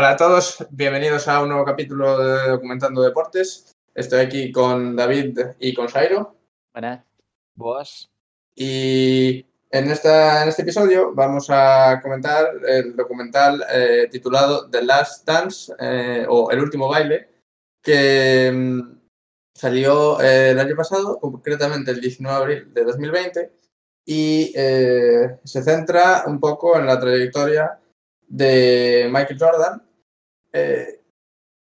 Hola a todos, bienvenidos a un nuevo capítulo de Documentando Deportes. Estoy aquí con David y con Sairo. Buenas. Boas. Y en, esta, en este episodio vamos a comentar el documental eh, titulado The Last Dance eh, o El último baile, que mm, salió eh, el año pasado, concretamente el 19 de abril de 2020, y eh, se centra un poco en la trayectoria de Michael Jordan eh,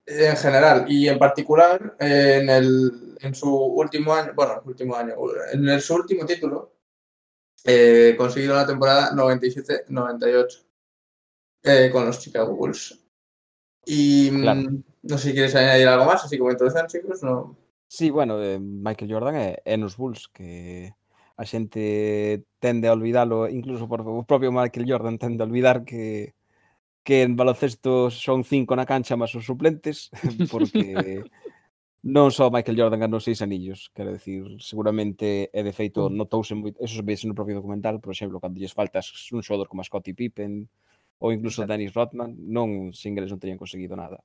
en general y en particular eh, en, el, en su último año, bueno, último año, en el, su último título, eh, conseguido en la temporada 97-98 eh, con los Chicago Bulls. Y mm, claro. no sé si quieres añadir algo más, así como introducción, chicos. No... Sí, bueno, eh, Michael Jordan é, é nos Bulls que a xente tende a olvidalo, incluso por o propio Michael Jordan tende a olvidar que que en baloncesto son cinco na cancha máis os suplentes, porque non só Michael Jordan ganou seis anillos, quero decir, seguramente e de feito mm. notouse moito, eso se no propio documental, por exemplo, cando lles faltas un xogador como Scottie Pippen ou incluso Exacto. Dennis Rodman, non sin eles non teñen conseguido nada.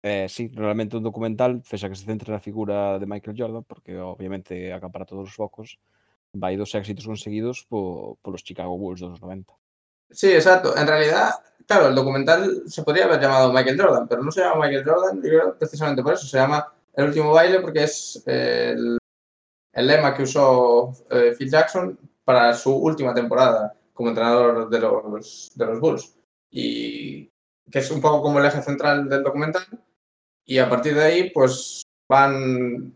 Eh, sí, realmente un documental, fesa que se centra na figura de Michael Jordan, porque obviamente acapara todos os focos, vai dos éxitos conseguidos po, polos Chicago Bulls dos 90. Sí, exacto. En realidad, claro, el documental se podría haber llamado Michael Jordan, pero no se llama Michael Jordan, yo creo precisamente por eso. Se llama El último baile porque es el, el lema que usó eh, Phil Jackson para su última temporada como entrenador de los, de los Bulls. Y que es un poco como el eje central del documental. Y a partir de ahí, pues van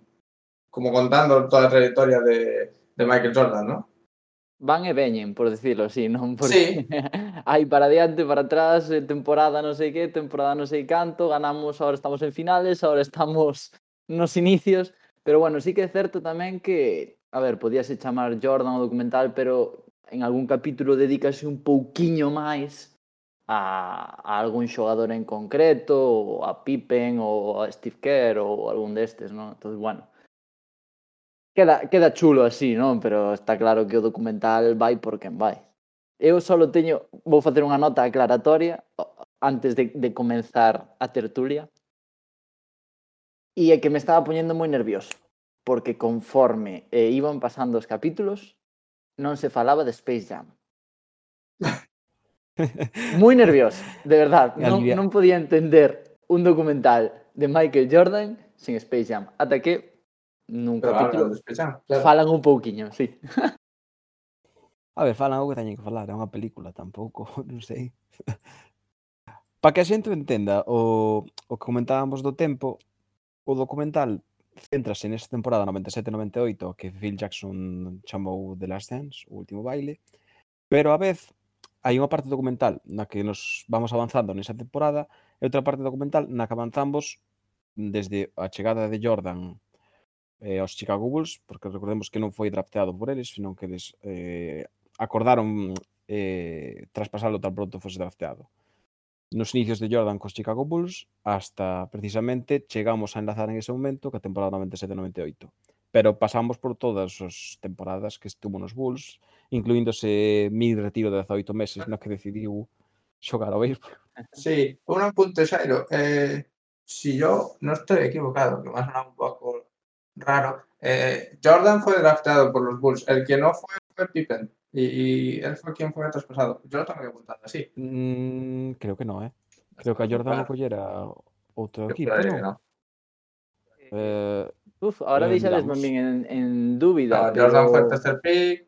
como contando toda la trayectoria de, de Michael Jordan, ¿no? van e veñen, por decirlo así, non? Porque sí. hai para diante, para atrás, eh, temporada non sei que, temporada non sei canto, ganamos, ahora estamos en finales, ahora estamos nos inicios, pero bueno, sí que é certo tamén que, a ver, podíase chamar Jordan o documental, pero en algún capítulo dedícase un pouquiño máis a, a algún xogador en concreto, ou a Pippen, ou a Steve Kerr, ou algún destes, non? Entón, bueno, Queda, queda chulo así, non? Pero está claro que o documental vai por quen vai. Eu só teño, vou facer unha nota aclaratoria antes de, de comenzar a tertulia. E é que me estaba poñendo moi nervioso, porque conforme eh, iban pasando os capítulos, non se falaba de Space Jam. moi nervioso, de verdad. Non, non podía entender un documental de Michael Jordan sin Space Jam. Ata que Nunca capítulo claro. falan un pouquiño, sí. A ver, falan algo que teñen que falar, é unha película tampouco, non sei. Para que a xente entenda o, o que comentábamos do tempo, o documental centrase nesta temporada 97-98 que Phil Jackson chamou The Last Dance, o último baile, pero a vez hai unha parte documental na que nos vamos avanzando nesa temporada e outra parte documental na que avanzamos desde a chegada de Jordan eh, aos Chicago Bulls, porque recordemos que non foi drafteado por eles, senón que eles eh, acordaron eh, traspasalo tan pronto fose drafteado. Nos inicios de Jordan cos Chicago Bulls, hasta precisamente chegamos a enlazar en ese momento que a temporada 97-98 pero pasamos por todas as temporadas que estuvo nos Bulls, incluíndose mil retiro de 18 meses no que decidiu xogar ao béisbol. Sí, un apunte, Xairo. Eh, si yo no estoy equivocado, que me ha sonado un pouco raro, eh, Jordan fue drafteado por los Bulls. El que no fue fue Pippen. Y, y él fue quien fue traspasado. Yo lo tengo que apuntar así. Mm, creo que no, eh. Creo que a Jordan o collera outro Yo equipo, no. Eh, Uf, ahora Eh, miramos. min en, en No, pero, Jordan fue el tercer pick.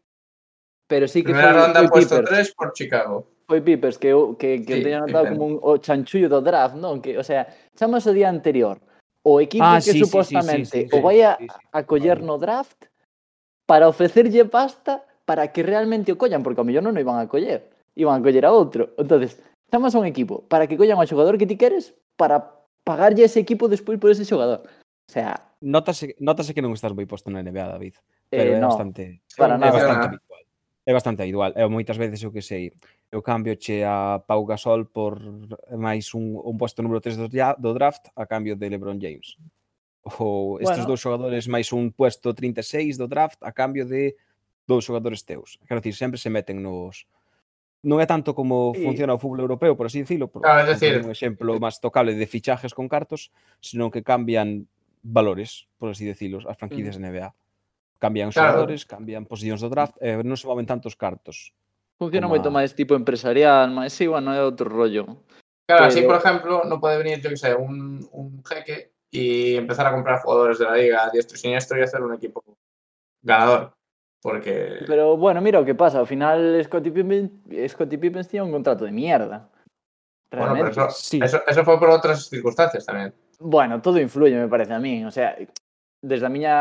pero sí que Primera foi, ronda foi puesto Pippers, 3 por Chicago. foi Pippers que, que, que Sí, teña notado Pippen. como un, chanchullo do draft? Que, o sea, chamas o día anterior o equipo ah, que sí, supostamente sí, sí, o vai a, a coller no draft para ofrecerlle pasta para que realmente o collan, porque ao mellor non o iban a coller, iban a coller a outro. Entonces, chamas a un equipo para que collan ao xogador que ti queres para pagarlle ese equipo despois por ese xogador. O sea, notase, notase que non estás moi posto na NBA, David, pero eh, é no, bastante para nada. É bastante é bastante habitual. Eu moitas veces o que sei, eu cambio che a Pau Gasol por máis un, un posto número 3 do, do draft a cambio de LeBron James. Ou estes bueno. dous xogadores máis un puesto 36 do draft a cambio de dous xogadores teus. Quero dicir, sempre se meten nos non é tanto como sí. funciona o fútbol europeo, por así dicilo, por claro, decir... un exemplo eh, máis tocable de fichajes con cartos, senón que cambian valores, por así dicilo, as franquicias mm. NBA. Cambian Claro. xogadores, cambian posicións do draft, e non se moven tantos cartos. Funciona Como moito a- máis tipo empresarial, máis sí, bueno, é outro rollo. Claro, así Pero- por ejemplo, no puede venir, yo que sé, un, un jeque y empezar a comprar jugadores de la liga a diestro y siniestro y hacer un equipo ganador. Porque. Pero bueno, mira o que pasa, ao final Scottie Pippen, Scottie Pippen tiña un contrato de mierda. bueno, pero eso, Sí. eso, eso fue por otras circunstancias también. Bueno, todo influye, me parece a mí. O sea, desde a miña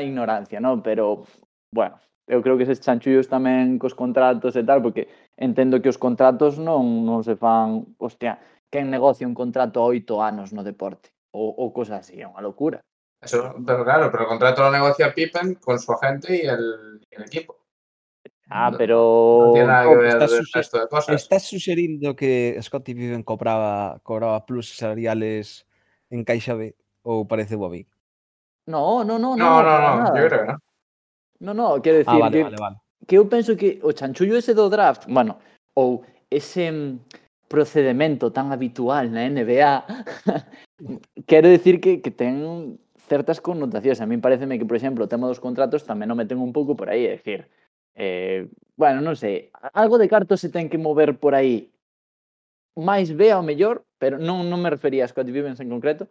ignorancia, non? Pero, bueno, eu creo que eses chanchullos tamén cos contratos e tal, porque entendo que os contratos non, non se fan, hostia, quen negocia un contrato a oito anos no deporte, ou, ou cosas así, é unha locura. Eso, pero claro, pero o contrato lo negocia Pippen con su agente y el, y el equipo. Ah, no, pero... No tiene nada que ver estás, el resto de cosas. estás que Scottie Pippen cobraba, cobraba plus salariales en Caixa B ou parece Bobby? No, no, no. No, no, no, no yo creo que no. No, no, quero ah, decir ah, vale, que, vale, vale. que eu penso que o chanchullo ese do draft, bueno, ou ese mm, procedimento tan habitual na NBA, quero decir que, que ten certas connotacións. A mí pareceme que, por exemplo, o tema dos contratos tamén o meten un pouco por aí, é dicir, eh, bueno, non sei, algo de carto se ten que mover por aí máis B ao mellor, pero non, non me refería a Scott Vivens en concreto,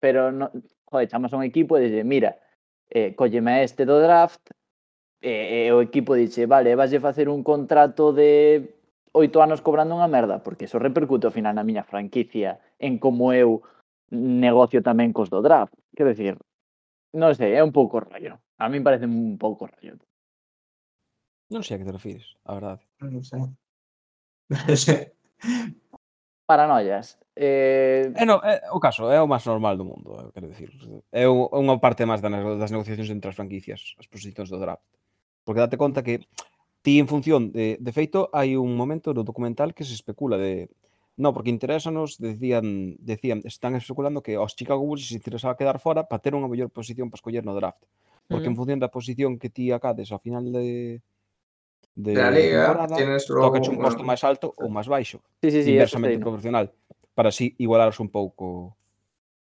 pero no, joder, chamas a un equipo e dices, mira, eh, colleme a este do draft, e, e o equipo dixe, vale, vas de facer un contrato de oito anos cobrando unha merda, porque eso repercute ao final na miña franquicia, en como eu negocio tamén cos do draft. Quer decir, non sei, é un pouco rayo. A mí parece un pouco rayo. Non sei a que te refires, a verdade. Non sei. paranoias. Eh... É, no, é, o caso, é o máis normal do mundo, quero dicir. É unha parte máis das negociacións entre as franquicias, as posicións do draft. Porque date conta que ti en función de, de feito hai un momento no documental que se especula de No, porque interésanos, decían, decían, están especulando que aos Chicago Bulls se interesaba quedar fora para ter unha mellor posición para escoller no draft. Porque mm. en función da posición que ti acades ao final de, de la liga, tienes logo, tocache un costo bueno. máis alto ou máis baixo, sí, sí, sí, inversamente proporcional, para así igualaros un pouco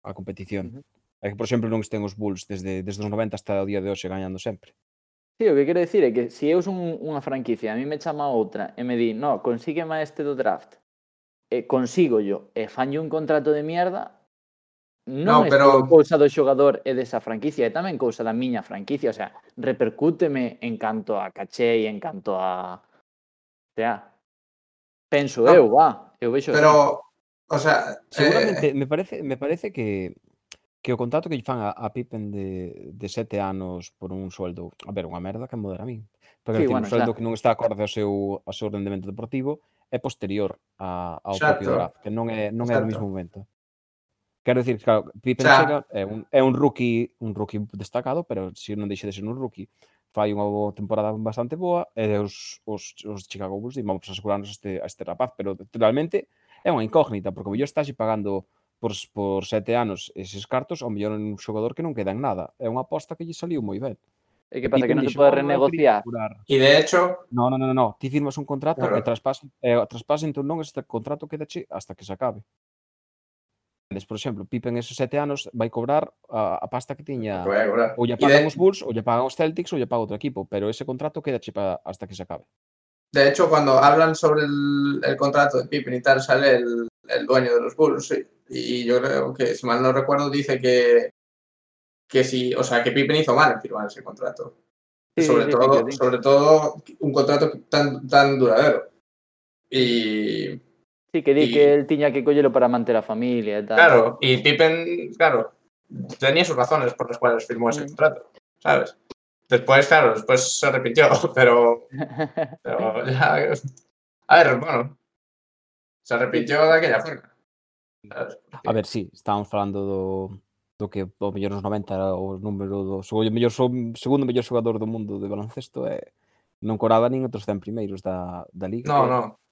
a competición. Uh -huh. É que, por exemplo, non estén os Bulls desde, desde os 90 hasta o día de hoxe gañando sempre. Sí, o que quero dicir é que se si eu son unha franquicia, a mí me chama outra e me di, no, consígueme este do draft, e consigo yo, e fanlle un contrato de mierda, Non no, pero... é cousa do xogador e desa franquicia, é tamén cousa da miña franquicia, o sea, repercúteme en canto a caché e en canto a... O sea, penso no, eu, va, eu vexo... Pero, o sea... Seguramente, eh... me, parece, me parece que que o contrato que lle fan a, a Pippen de, de sete anos por un sueldo, a ver, unha merda que modera a min, pero sí, bueno, un sueldo xa. que non está acorde ao seu, ao seu rendemento deportivo é posterior a, ao Exacto. propio draft, que non é, non é Exacto. no mesmo momento. Quero dicir, claro, Pippen xa. chega, é un, é un rookie, un rookie destacado, pero se non deixe de ser un rookie, fai unha boa temporada bastante boa e os, os, os Chicago Bulls din vamos a asegurarnos este, a este rapaz, pero realmente é unha incógnita, porque o mellor estás pagando por, por sete anos eses cartos, ao mellor un xogador que non queda en nada. É unha aposta que lle saliu moi ben. E que pasa? Que non se pode renegociar. E de hecho... No, no, no, no, no. Ti firmas un contrato claro. e traspasen, eh, traspasen entón eh, non este contrato quedache hasta que se acabe. Mendes, por exemplo, Pippen esos sete anos vai cobrar a, a pasta que tiña ou lle pagan de... os Bulls, ou lle pagan os Celtics ou lle paga outro equipo, pero ese contrato queda chipa hasta que se acabe. De hecho, cuando hablan sobre el, el contrato de Pippen y tal, sale el, el dueño de los Bulls. ¿sí? Y yo creo que, si mal no recuerdo, dice que, que si, o sea, que Pippen hizo mal en firmar ese contrato. Sí, sobre, sí, todo, sobre todo un contrato tan, tan duradero. Y Sí, que di y, que el tiña que collelo para manter a familia e tal. Claro, e Pippen, claro, tenía sus razones por las cuales firmó ese mm. contrato, ¿sabes? Después, claro, después se arrepintió, pero, pero ya... A ver, bueno, se arrepintió daquela forma. ¿sabes? A ver, sí, estábamos falando do, do que o mellor nos 90 era o número do o mellor, o segundo mellor xogador do mundo de baloncesto e non coraba nin outros 100 primeiros da, da liga. No, no.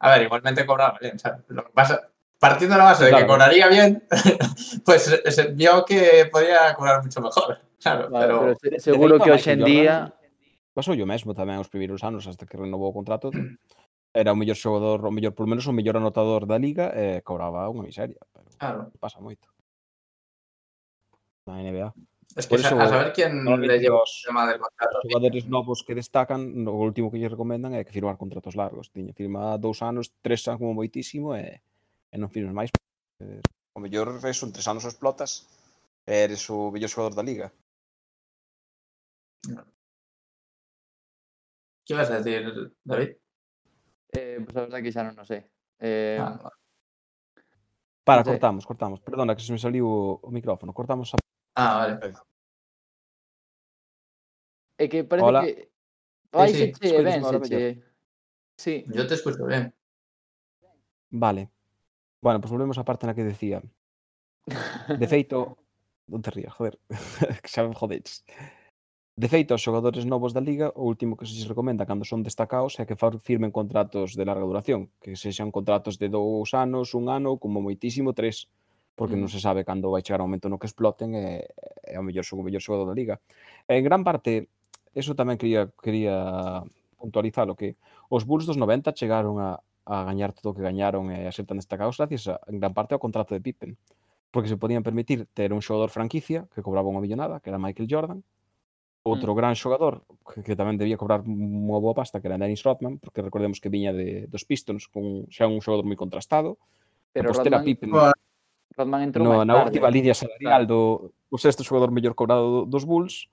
A ver, igualmente cobraba bien, ¿sabes? Lo que pasa, partiendo de la base claro. de que cobraría bien, pues eh, se vio que podía cobrar mucho mejor. Claro, claro pero... pero... seguro que hoxe en día... Pasou yo mesmo tamén os primeiros anos hasta que renovou o contrato. Era o mellor xogador, o mellor, polo menos o mellor anotador da liga e eh, cobraba unha miseria. Pero claro. pasa moito. Na NBA. Es que eso, a saber eh, quién le lleva o tema del contrato. Os xogadores novos que destacan, o último que lle recomendan é que firmar contratos largos. Tiña firma dous anos, tres anos como moitísimo e, eh, e eh, non firmes máis. O mellor eso, en tres anos explotas e eres o mellor xogador da liga. Que vas a decir, David? Eh, pues a verdade que xa non o sei. Eh, ah, Para, cortamos, cortamos. Perdona que se me saliu o micrófono. Cortamos a... Ah, vale. É que parece Hola. que... Vai, sí, se che, ben, se che. Sí. Yo te escucho ben. Vale. Bueno, pues volvemos á parte na que decía. De feito, non te rías, joder, que xa me jodedes. De feito, aos xogadores novos da liga, o último que se lles recomenda cando son destacados é que firmen contratos de larga duración, que sexan contratos de dous anos, un ano, como moitísimo tres porque non se sabe cando vai chegar o momento no que exploten e, é ao mellor o mellor xogador da liga. E en gran parte, eso tamén quería, quería puntualizar o que os Bulls dos 90 chegaron a, a gañar todo o que gañaron e a ser tan destacados gracias a, en gran parte ao contrato de Pippen porque se podían permitir ter un xogador franquicia que cobraba unha millonada, que era Michael Jordan, mm. outro mm. gran xogador que, que tamén debía cobrar unha boa pasta que era Dennis Rodman, porque recordemos que viña de dos Pistons con xa un xogador moi contrastado. Pero Rodman, Pippen, coa, Rodman entrou no, na tarde. última liña salarial do o sexto xogador mellor cobrado dos Bulls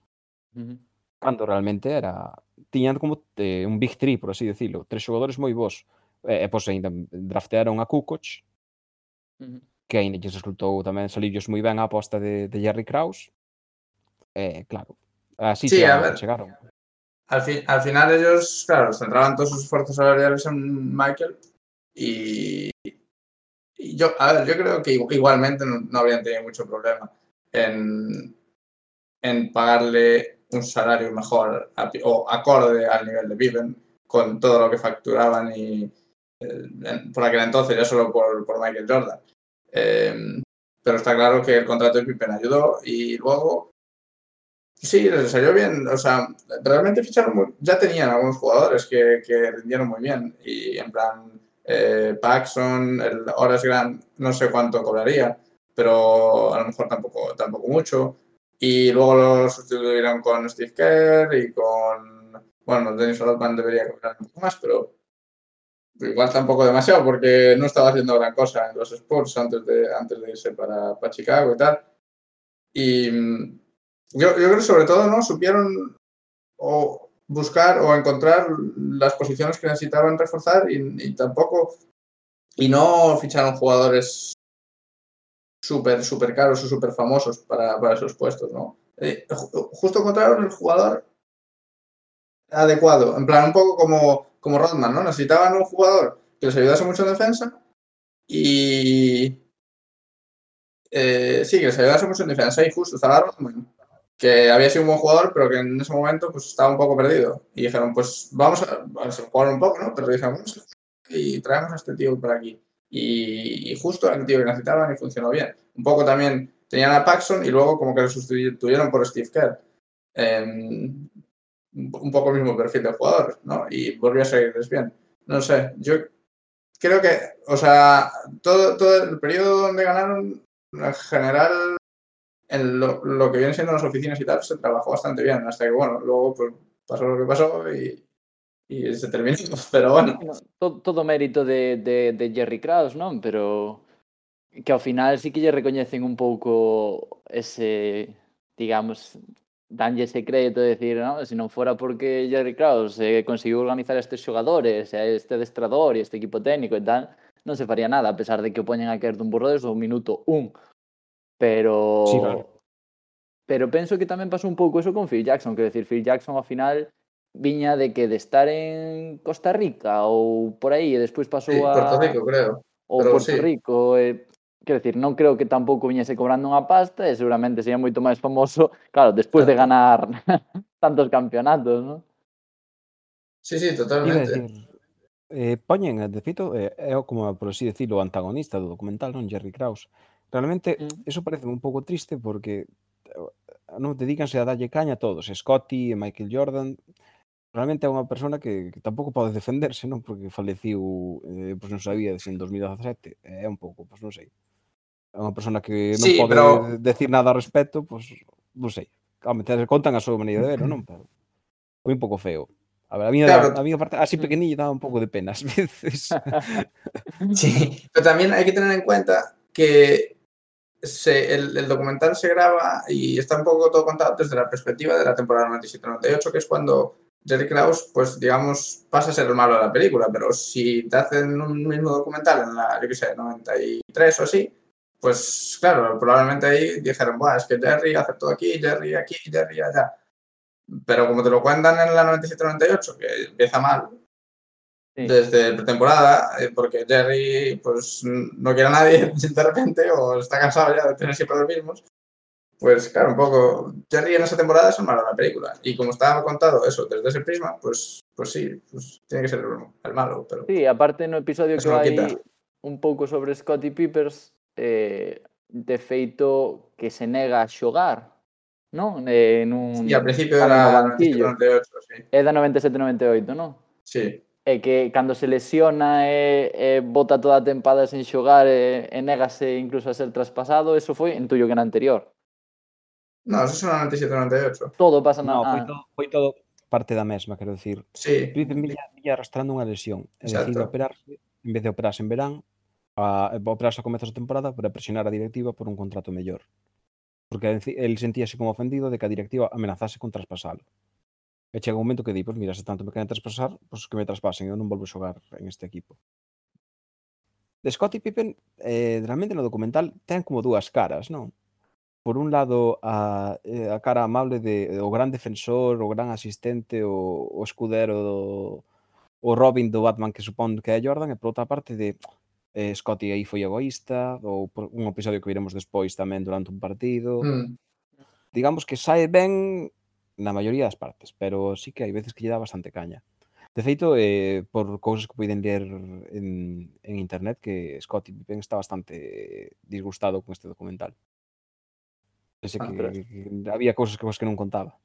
uh -huh. cando realmente era tiñan como eh, un big three, por así decirlo, tres xogadores moi bons. E, e pois ainda draftearon a Kukoc, uh -huh. que aínda lles resultou tamén salillos moi ben a aposta de, de Jerry Krause. Eh, claro, así sí, chegaron. chegaron. Al, fin, al final ellos, claro, centraban todos sus esfuerzos salariales en Michael y, yo, a ver, yo creo que igu- igualmente no, habrían tenido mucho problema en, en pagarle un salario mejor o acorde al nivel de Pippen con todo lo que facturaban y eh, por aquel entonces ya solo por, por Michael Jordan. Eh, pero está claro que el contrato de Pippen ayudó y luego Sí, les salió bien. O sea, realmente ficharon muy- ya tenían algunos jugadores que, que rindieron muy bien. Y en plan, eh, Paxson, el Horace Grant, no sé cuánto cobraría, pero a lo mejor tampoco, tampoco mucho. Y luego lo sustituyeron con Steve Kerr y con. Bueno, Dennis Rodman debería cobrar un poco más, pero igual tampoco demasiado, porque no estaba haciendo gran cosa en los Spurs antes de, antes de irse para, para Chicago y tal. Y mm, yo, yo creo que sobre todo no supieron o buscar o encontrar las posiciones que necesitaban reforzar y, y tampoco y no ficharon jugadores súper súper caros o súper famosos para, para esos puestos, ¿no? Eh, ju- justo encontraron el jugador adecuado, en plan un poco como, como Rodman, ¿no? Necesitaban un jugador que les ayudase mucho en defensa y eh, sí, que les ayudase mucho en defensa y justo estaba Rodman que había sido un buen jugador, pero que en ese momento pues estaba un poco perdido. Y dijeron, pues vamos a, vamos a jugar un poco, ¿no? Pero jugar y traemos a este tío por aquí. Y, y justo era el tío que necesitaban y funcionó bien. Un poco también tenían a Paxson y luego como que lo sustituyeron por Steve Kerr. Un poco el mismo perfil de jugador, ¿no? Y volvió a seguirles bien. No sé, yo creo que, o sea, todo, todo el periodo donde ganaron, en general, en lo, lo que viene siendo las oficinas y tal, se trabajó bastante bien, hasta que, bueno, luego pues, pasó lo que pasó y, se terminó. Pero bueno, No, todo, todo mérito de, de, Jerry Krause, non? Pero que ao final sí que lle recoñecen un pouco ese, digamos, danlle ese crédito de decir, no? se non fora porque Jerry Krause eh, conseguiu organizar estes xogadores, e este adestrador e este equipo técnico e tal, non se faría nada, a pesar de que o a caer dun burro desde o minuto un. Pero sí, claro. pero penso que tamén pasou un pouco eso con Phil Jackson, quero decir, Phil Jackson ao final viña de que de estar en Costa Rica ou por aí e despois pasou sí, a Puerto Rico, creo. Ou pero Puerto sí. Rico, eh, Quero decir, non creo que tampouco viñese cobrando unha pasta e seguramente sería moito máis famoso, claro, despois de ganar tantos campeonatos, non? Sí, sí, totalmente. Decir, eh, poñen, de feito, eh, é como, por así decirlo, o antagonista do documental, non? Jerry Krause. Realmente, mm. eso parece un pouco triste porque eh, non dedícanse a dalle caña a todos, Scotty e Michael Jordan, realmente é unha persona que, que tampouco pode defenderse, non? Porque faleciu, eh, pois non sabía, en 2017, é eh, un pouco, pois non sei. É unha persona que non sí, pode pero... decir nada ao respecto, pois non sei. A meter contan a súa maneira de ver, non? Pero foi un pouco feo. A ver, a mí, claro. a, a mí aparte, así mm. pequeniño daba un pouco de pena ás veces. sí, pero tamén hai que tener en cuenta que se, el, el documental se graba y está un poco todo contado desde la perspectiva de la temporada 97-98, que es cuando Jerry Krause, pues digamos, pasa a ser el malo de la película, pero si te hacen un mismo documental en la, yo qué sé, 93 o así, pues claro, probablemente ahí dijeron, Buah, es que Jerry aceptó aquí, Jerry aquí, Jerry allá. Pero como te lo cuentan en la 97-98, que empieza mal, Sí. desde pretemporada, eh, porque Jerry pues no quiere a nadie de repente o está cansado ya de tener siempre los mismos. Pues claro, un poco. Jerry en esa temporada es el malo de la película. Y como estaba contado eso desde ese prisma, pues, pues sí, pues tiene que ser el, malo. Pero Sí, aparte no episodio Eso que vai quita. un pouco sobre Scottie Pippers, eh, de feito que se nega a xogar, non? Eh, nun, y al principio no era banquillo. 97-98, sí. Da 97-98, non? Sí, e que cando se lesiona e, e bota toda a tempada sen xogar e, e négase incluso a ser traspasado, eso foi en tuyo que na anterior. No, eso son 97 98. Todo pasa na... No, foi ah. todo, foi todo parte da mesma, quero dicir. Sí. Felipe Milla, Milla arrastrando unha lesión, e decide operarse, en vez de operarse en verán, a, operarse a comezos da temporada para presionar a directiva por un contrato mellor. Porque el sentíase como ofendido de que a directiva amenazase con traspasalo. E chega un momento que di, pois mira, se tanto me queren traspasar, pois que me traspasen, eu non volvo a xogar en este equipo. De Scottie Pippen, eh, realmente no documental, ten como dúas caras, non? Por un lado, a, eh, a cara amable de o gran defensor, o gran asistente, o, o escudero do, o Robin do Batman que supón que é Jordan, e por outra parte de eh, Scotty aí foi egoísta, ou por un episodio que viremos despois tamén durante un partido. Mm. Digamos que sae ben na maioría das partes, pero sí que hai veces que lle dá bastante caña. De feito, eh, por cousas que poden ler en, en internet, que Scottie Pippen está bastante disgustado con este documental. Ese ah, que, pero... que había cousas que, que non contaba.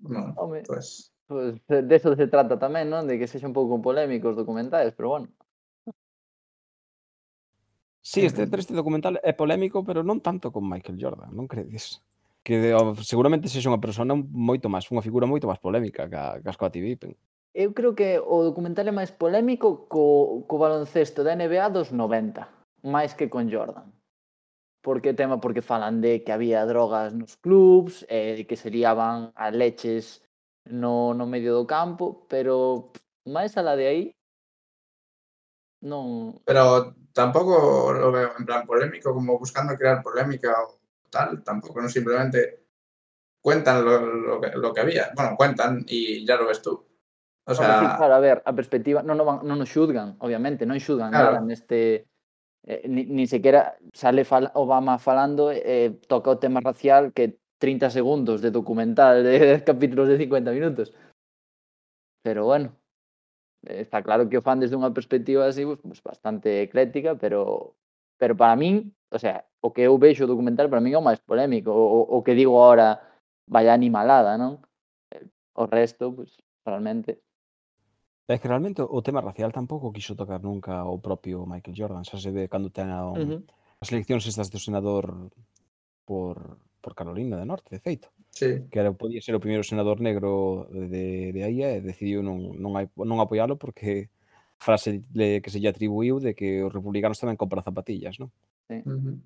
No, Home, pues... pues de eso se trata tamén, non? De que sexa un pouco polémicos documentais, pero bueno. Sí, este, eh, este documental é polémico, pero non tanto con Michael Jordan, non credes? que seguramente sexa unha persona moito máis, unha figura moito máis polémica que, que a Scottie Pippen. Eu creo que o documental é máis polémico co, co baloncesto da NBA dos 90, máis que con Jordan. Por que tema? Porque falan de que había drogas nos clubs, e eh, de que se liaban a leches no, no medio do campo, pero máis a la de aí, non... Pero tampouco lo veo en plan polémico, como buscando crear polémica ou tal, tampoco no simplemente cuentan lo, lo, que, lo que había. Bueno, cuentan y ya lo ves tú. O sea... Claro, a ver, a perspectiva, non, non, non nos xudgan, obviamente, non xudgan claro. nada neste... Eh, ni, ni sequera sale fal Obama falando, eh, eh toca o tema racial que 30 segundos de documental de de capítulos de 50 minutos. Pero bueno, eh, está claro que o fan desde unha perspectiva así, pues, pues bastante ecléctica, pero pero para min o sea, o que eu vexo o documental para min é o máis polémico, o, o que digo ahora vaya animalada, non? Eh, o resto, pues, realmente... É que realmente o tema racial tampouco quiso tocar nunca o propio Michael Jordan, xa se ve cando ten a un... uh -huh. as eleccións estas do senador por, por Carolina do Norte, de feito. Sí. Que era, podía ser o primeiro senador negro de, de aí e decidiu non, non, non apoiálo porque frase que se lle atribuiu de que os republicanos tamén compran zapatillas, non? Sí.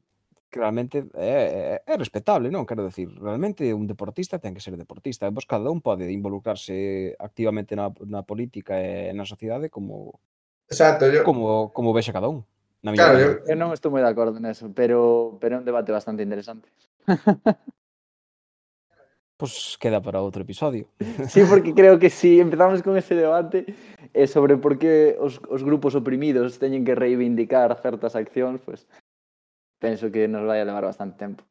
Que realmente é, é, é respetable, non? Quero decir, realmente un deportista ten que ser deportista. Vos pois, cada un pode involucrarse activamente na, na política e na sociedade como Exacto, yo... como, como vexe cada un. Na claro, yo... eu non estou moi de acordo neso, pero, pero é un debate bastante interesante. pues pois queda para outro episodio. Sí, porque creo que si empezamos con ese debate eh, sobre por que os, os grupos oprimidos teñen que reivindicar certas accións, pues penso que nos vai a levar bastante tempo.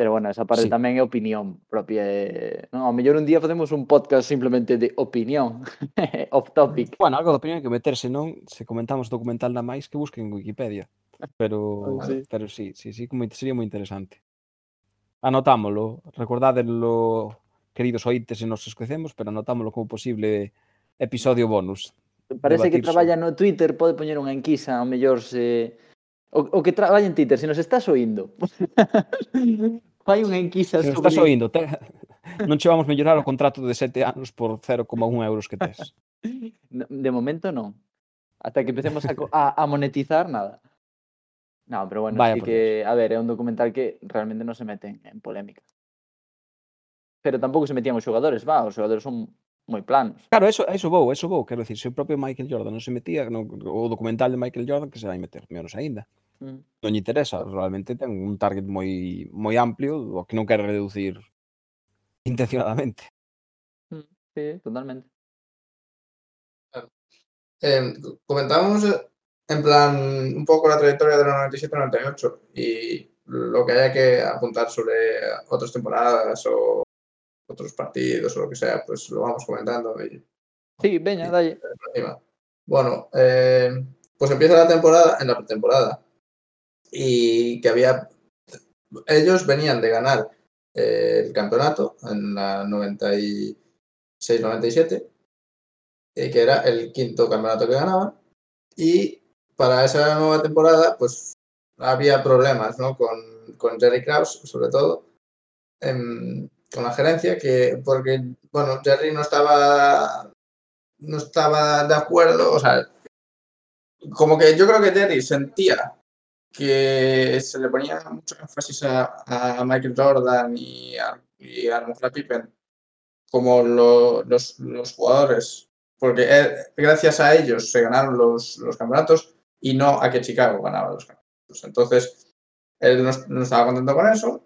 Pero bueno, esa parte sí. tamén é opinión propia. E... No, ao mellor un día facemos un podcast simplemente de opinión, off topic. Bueno, algo de opinión que meterse, non? Se comentamos documental na máis que busquen en Wikipedia. Pero, sí. pero sí, sí, sí, como sería moi interesante. Anotámolo, recordádelo, queridos ointes, e nos esquecemos, pero anotámolo como posible episodio bonus. Parece que traballa no Twitter, pode poñer unha enquisa, ao mellor se O, o que traballa en Twitter, se nos estás oindo. Fai unha enquisa se sobre... estás oindo, te... non che vamos mellorar o contrato de sete anos por 0,1 euros que tes. De momento non. Ata que empecemos a, a, a monetizar, nada. Non, pero bueno, Vaya sí que, a ver, é un documental que realmente non se mete en, en polémica. Pero tampouco se metían os xogadores, va, os xogadores son moi planos. Claro, eso, eso vou, eso vou, quero dicir, se o propio Michael Jordan non se metía, no, o documental de Michael Jordan que se vai meter menos aínda. Mm. Non lle interesa, realmente ten un target moi moi amplio, que non quere reducir intencionadamente. Mm, Sí, totalmente. Eh, comentábamos en plan un poco la trayectoria de la 97-98 y lo que haya que apuntar sobre otras temporadas o otros partidos o lo que sea, pues lo vamos comentando y Sí, por encima. Bueno, eh, pues empieza la temporada en la pretemporada y que había ellos venían de ganar eh, el campeonato en la 96-97 eh, que era el quinto campeonato que ganaban y para esa nueva temporada pues había problemas ¿no? con, con Jerry Krause sobre todo em, con la gerencia que porque bueno Jerry no estaba no estaba de acuerdo, o sea, como que yo creo que Jerry sentía que se le ponía mucho énfasis a, a Michael Jordan y a, y a a Pippen como lo- los, los jugadores, porque él- gracias a ellos se ganaron los, los campeonatos y no a que Chicago ganaba los campeonatos. Entonces, él no, no estaba contento con eso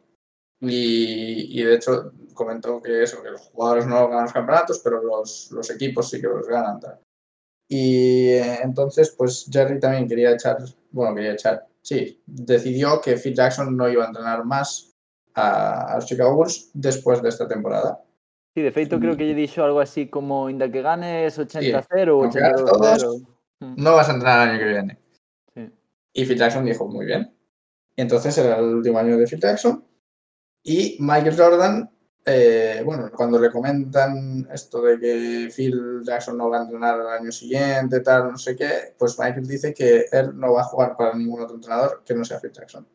y, y de hecho comentó que eso, que los jugadores no ganan los campeonatos, pero los, los equipos sí que los ganan. tal. Y eh, entonces, pues Jerry también quería echar, bueno, quería echar, sí, decidió que Phil Jackson no iba a entrenar más a, los Chicago Bulls después de esta temporada. Sí, de feito creo que lle dixo algo así como inda que ganes 80-0 ou aunque ganes 82-0. No vas a entrenar el año que viene. Sí. Y Phil Jackson dijo, muy bien. Entonces era el último año de Phil Jackson. Y Michael Jordan, eh, bueno, cuando le comentan esto de que Phil Jackson no va a entrenar el año siguiente, tal, no sé qué, pues Michael dice que él no va a jugar para ningún otro entrenador que no sea Phil Jackson.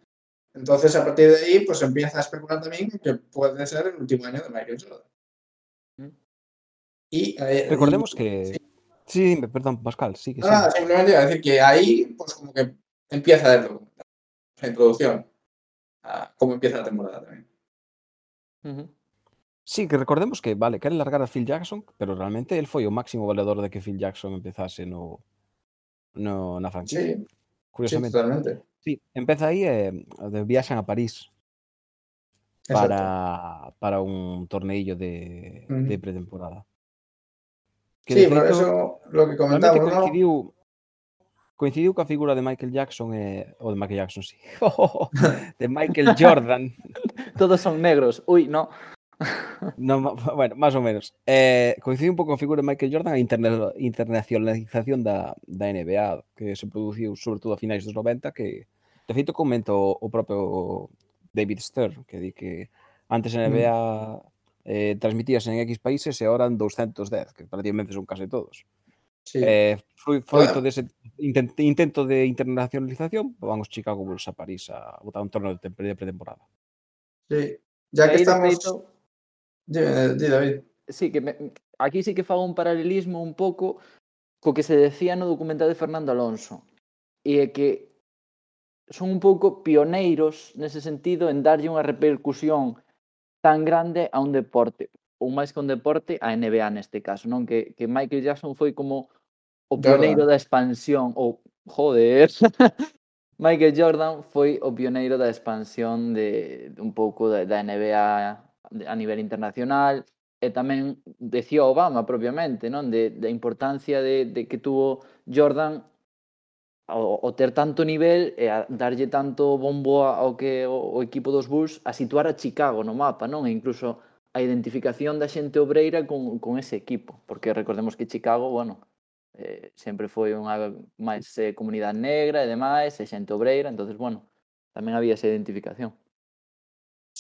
Entonces, a partir de ahí, pues empieza a especular también que puede ser el último año de Michael Jordan. Mm. Y, eh, Recordemos y- que... sí. Sí, perdón, Pascal, sí que sí. Nada, simplemente iba a decir que ahí, pues como que empieza la introducción a cómo empieza la temporada también. Ujú. Sí, que recordemos que, vale, quere largar a Phil Jackson, pero realmente el foi o máximo valedor de que Phil Jackson empezase no, no na franquicia. Sí, curiosamente. Sí, totalmente. Sí, empeza aí e eh, viaxan a París para, Exacto. para un torneillo de, uh de pretemporada. Que sí, pero eso lo que comentamos, ¿no? coincidiu coa figura de Michael Jackson e eh, de Michael Jackson, sí. de Michael Jordan. Todos son negros. Ui, no. no, bueno, máis ou menos. Eh, coincide un pouco a figura de Michael Jordan a interna internacionalización da, da NBA, que se produciu sobre todo a finais dos 90, que de feito comento o propio David Stern, que di que antes a NBA mm. eh, transmitíase en X países e ahora en 210, que prácticamente son case todos. Sí. Eh, foi froito claro. dese intento, intento de internacionalización, van os Chicago Bulls a París a botar un torneo de pretemporada. Sí, ya que estamos... Feito, Dime, di, David. Sí, que me, aquí sí que fago un paralelismo un pouco co que se decía no documental de Fernando Alonso. E é que son un pouco pioneiros nese sentido en darlle unha repercusión tan grande a un deporte, ou máis que un deporte, a NBA neste caso, non? Que, que Michael Jackson foi como o pioneiro Jordan. da expansión, ou, joder, Michael Jordan foi o pioneiro da expansión de, de un pouco da, da NBA a nivel internacional, eh, e tamén decía Obama propiamente, non? De, da importancia de, de que tuvo Jordan o, o ter tanto nivel e a darlle tanto bombo ao que o, o equipo dos Bulls a situar a Chicago no mapa, non? E incluso a identificación da xente obreira con, con ese equipo, porque recordemos que Chicago, bueno, eh, sempre foi unha máis eh, comunidade negra e demais, e xente obreira, entonces bueno, tamén había esa identificación.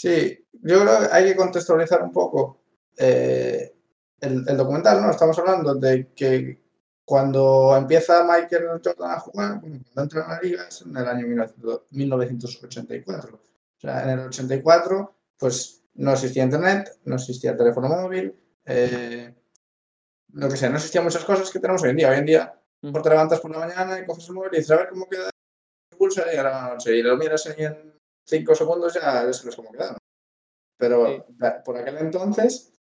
Sí, yo creo que hay que contextualizar un poco eh, el, el documental, ¿no? Estamos hablando de que cuando empieza Michael Jordan a jugar, bueno, cuando entra en la liga es en el año 1900 1984. O sea, en el 84, pues no existía internet, no existía teléfono móvil, eh, lo que sea, no existían muchas cosas que tenemos hoy en día. Hoy en día, por te levantas por la mañana y coges el móvil y dices a ver cómo queda el pulso y a la noche. Y lo miras y en 5 segundos ya, ya sabes cómo queda. ¿no? Pero Sí. por aquel entonces,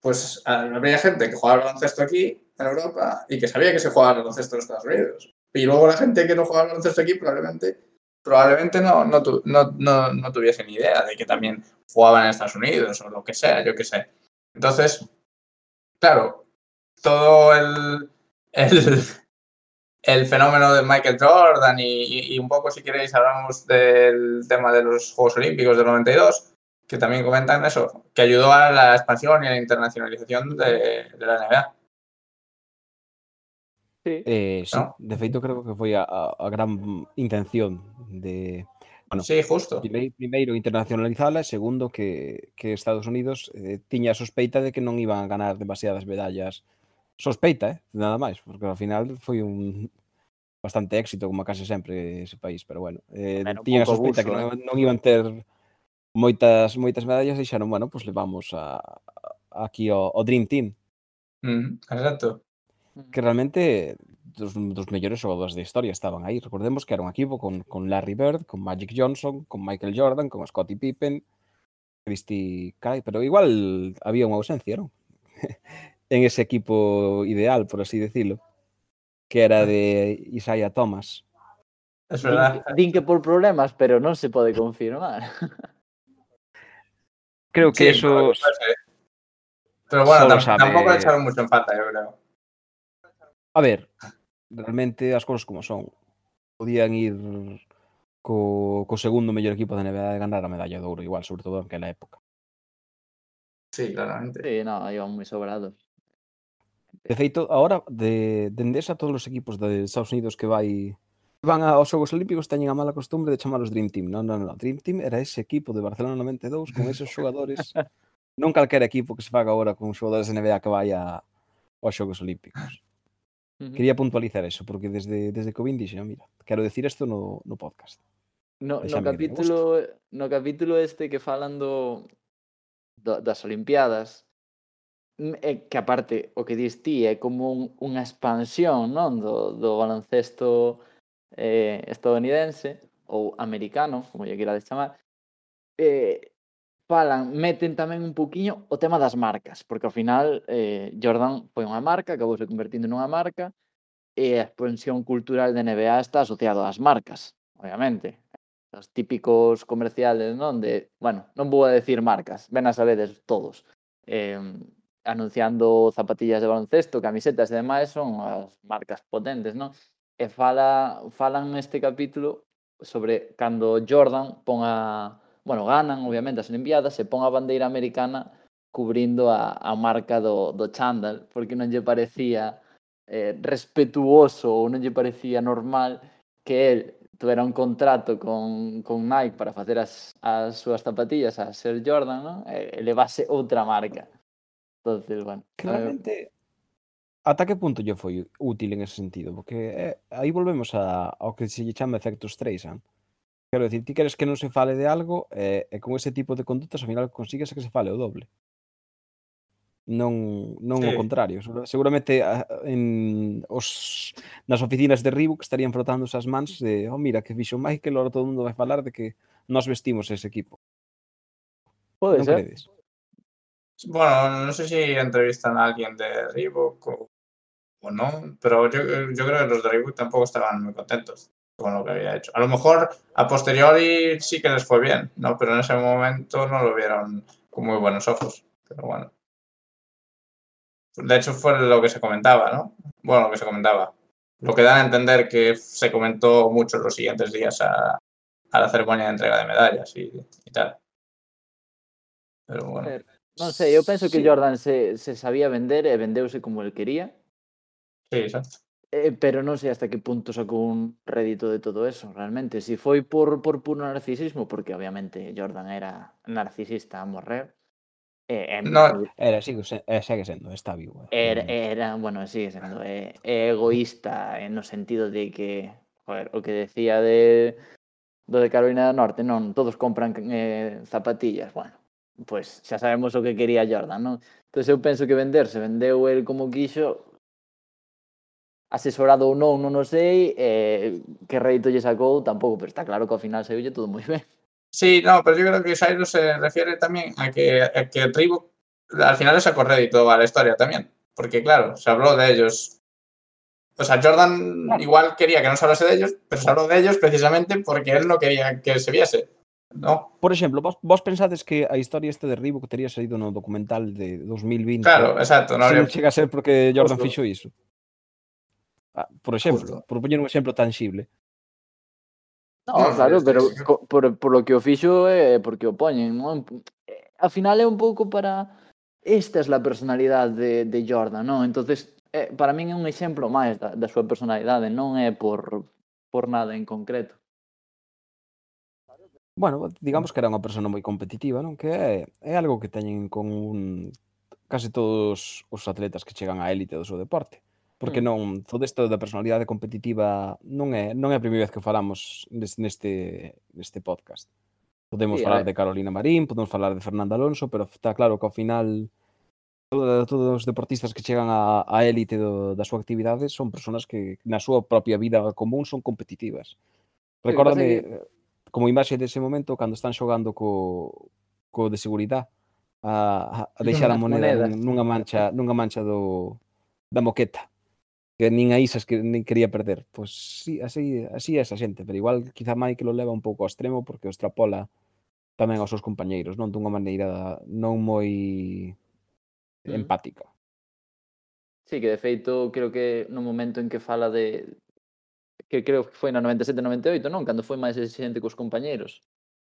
pues había gente que jugaba al baloncesto aquí, en Europa, y que sabía que se jugaba al baloncesto en Estados Unidos. Y luego la gente que no jugaba al baloncesto aquí probablemente, probablemente no, no, tu- no, no, no tuviese ni idea de que también jugaban en Estados Unidos o lo que sea, yo qué sé. Entonces, claro, todo el, el, el fenómeno de Michael Jordan y, un poco, si queréis, hablamos del tema de los Juegos Olímpicos del 92, que también comentan eso, que ayudó a la expansión y a la internacionalización de, de la NBA. Sí. Eh, sí, No. de feito creo que foi a, gran intención de Bueno, Sí, justo. primei- primeiro internacionalizala e segundo que, que Estados Unidos eh, tiña a sospeita de que non iban a ganar demasiadas medallas sospeita, eh? nada máis, porque ao final foi un bastante éxito como case sempre ese país, pero bueno, eh, bueno, tiñan a sospeita abuso, que non, non iban ter moitas moitas medallas e dixeron, bueno, pois pues levamos a, a aquí o, o Dream Team. Mm, exacto. Que realmente dos, dos mellores xogadores da historia estaban aí. Recordemos que era un equipo con, con Larry Bird, con Magic Johnson, con Michael Jordan, con Scottie Pippen, Christy Kai, pero igual había unha ausencia, non? en ese equipo ideal, por así decirlo, que era de Isaiah Thomas. Es verdad. Din, que por problemas, pero non se pode confirmar. Creo que sí, eso... Pero, pero bueno, tam sabe... le echaron mucho en falta, eu creo. A ver, realmente as cousas como son. Podían ir co, co segundo mellor equipo da NBA de ganar a medalla de ouro, igual, sobre todo en aquela época. Sí, claramente. Sí, no, iban moi sobrados. De feito, agora, de, dende esa, todos os equipos de Estados Unidos que vai van aos Xogos Olímpicos teñen a mala costumbre de chamalos Dream Team. Non, non, non. Dream Team era ese equipo de Barcelona 92 con esos xogadores. non calquera equipo que se faga agora con xogadores de NBA que vai a, aos Xogos Olímpicos. Quería puntualizar eso, porque desde, desde que Covid dixen, oh, mira, quero decir isto no, no podcast. No, no, capítulo, no capítulo este que falan do, do, das Olimpiadas, Mm, é que aparte o que dis ti é como un, unha expansión non do, do baloncesto eh, estadounidense ou americano, como lle queirades chamar eh, falan, meten tamén un poquinho o tema das marcas, porque ao final eh, Jordan foi unha marca, acabouse convertindo nunha marca e a expansión cultural de NBA está asociado ás marcas, obviamente os típicos comerciales, non? De, bueno, non vou a decir marcas, ven a sabedes todos. Eh, anunciando zapatillas de baloncesto, camisetas e demais son as marcas potentes, non? E fala, falan neste capítulo sobre cando Jordan pon a... Bueno, ganan, obviamente, as Olimpiadas, se pon a bandeira americana cubrindo a, a marca do, do chándal, porque non lle parecía eh, respetuoso ou non lle parecía normal que el tuvera un contrato con, con Nike para facer as, as súas zapatillas a ser Jordan, non? E levase outra marca do Silvan. Claramente, eh, ata que punto lle foi útil en ese sentido? Porque eh, aí volvemos a, ao que se lle chama efectos Streisand. Quero dicir, ti queres que non se fale de algo e, eh, e con ese tipo de condutas ao final consigues que se fale o doble. Non, non sí. o contrario. Seguramente en os, nas oficinas de Reebok estarían frotándose as mans de oh, mira, que fixo Michael, ahora todo o mundo vai falar de que nós vestimos ese equipo. Pode non ser. Credes? Bueno, no sé si entrevistan a alguien de Reebok o, no, pero yo, yo creo que los de Reebok tampoco estaban muy contentos con lo que había hecho. A lo mejor a posteriori sí que les fue bien, ¿no? Pero en ese momento no lo vieron con muy buenos ojos. Pero bueno. De hecho fue lo que se comentaba, ¿no? Bueno, lo que se comentaba. Lo que dan a entender que se comentó mucho los siguientes días a, la ceremonia de entrega de medallas y, tal. Pero bueno. Non sei, eu penso que Sí. Jordan se, se sabía vender e vendeuse como el quería, Sí, exacto. eh, pero non sei hasta que punto sacou un rédito de todo eso, realmente. Si foi por, por puro narcisismo, porque obviamente Jordan era narcisista a morrer, É, é, No. Era, sigue, eh, segue sendo, está vivo. eh. era, era, bueno, sigue sendo é egoísta eh, no sentido de que, joder, o que decía de do de Carolina do Norte, non, todos compran eh, zapatillas, bueno, pois xa sabemos o que quería Jordan, non? Entón eu penso que venderse, vendeu el como quixo, asesorado ou non, non o sei, eh, que reito lle sacou tampouco, pero está claro que ao final saiulle todo moi ben. Sí, no, pero yo creo que Cyrus se refiere también a que, a que Reebok al final le sacó rédito a la historia también. Porque claro, se habló de ellos. O sea, Jordan igual quería que no se hablase de ellos, pero se habló de ellos precisamente porque él no quería que se viese. No? Por exemplo, vos, vos pensades que a historia este de Reebok teria saído no documental de 2020. Claro, exacto. Non se non chega a ser porque Jordan Justo. fixo iso. Ah, por exemplo, Justo. por poñer un exemplo tangible. No, no claro, pero co, por, por lo que o fixo é eh, porque o poñen, non? Eh, al final é un pouco para esta é es a personalidade de, de Jordan, non? Entonces, eh, para min é un exemplo máis da, da súa personalidade, non é por por nada en concreto bueno, digamos que era unha persona moi competitiva, non? Que é, é algo que teñen con un, case todos os atletas que chegan á élite do seu deporte. Porque non, todo isto da personalidade competitiva non é non é a primeira vez que falamos neste neste podcast. Podemos sí, falar de Carolina Marín, podemos falar de Fernando Alonso, pero está claro que ao final todos, todos os deportistas que chegan á, á élite do, da súa actividade son personas que na súa propia vida común son competitivas. Recórdame... Sí, como imaxe dese momento cando están xogando co, co de seguridade a, a deixar a moneda nunha mancha nunha mancha do da moqueta que nin a Isas que nin quería perder. Pois sí, así, así é esa xente, pero igual quizá Michael lo leva un pouco ao extremo porque o extrapola tamén aos seus compañeiros, non dunha maneira non moi mm. empática. Sí, que de feito creo que no momento en que fala de que creo que foi na 97-98, non? Cando foi máis exigente cos compañeiros,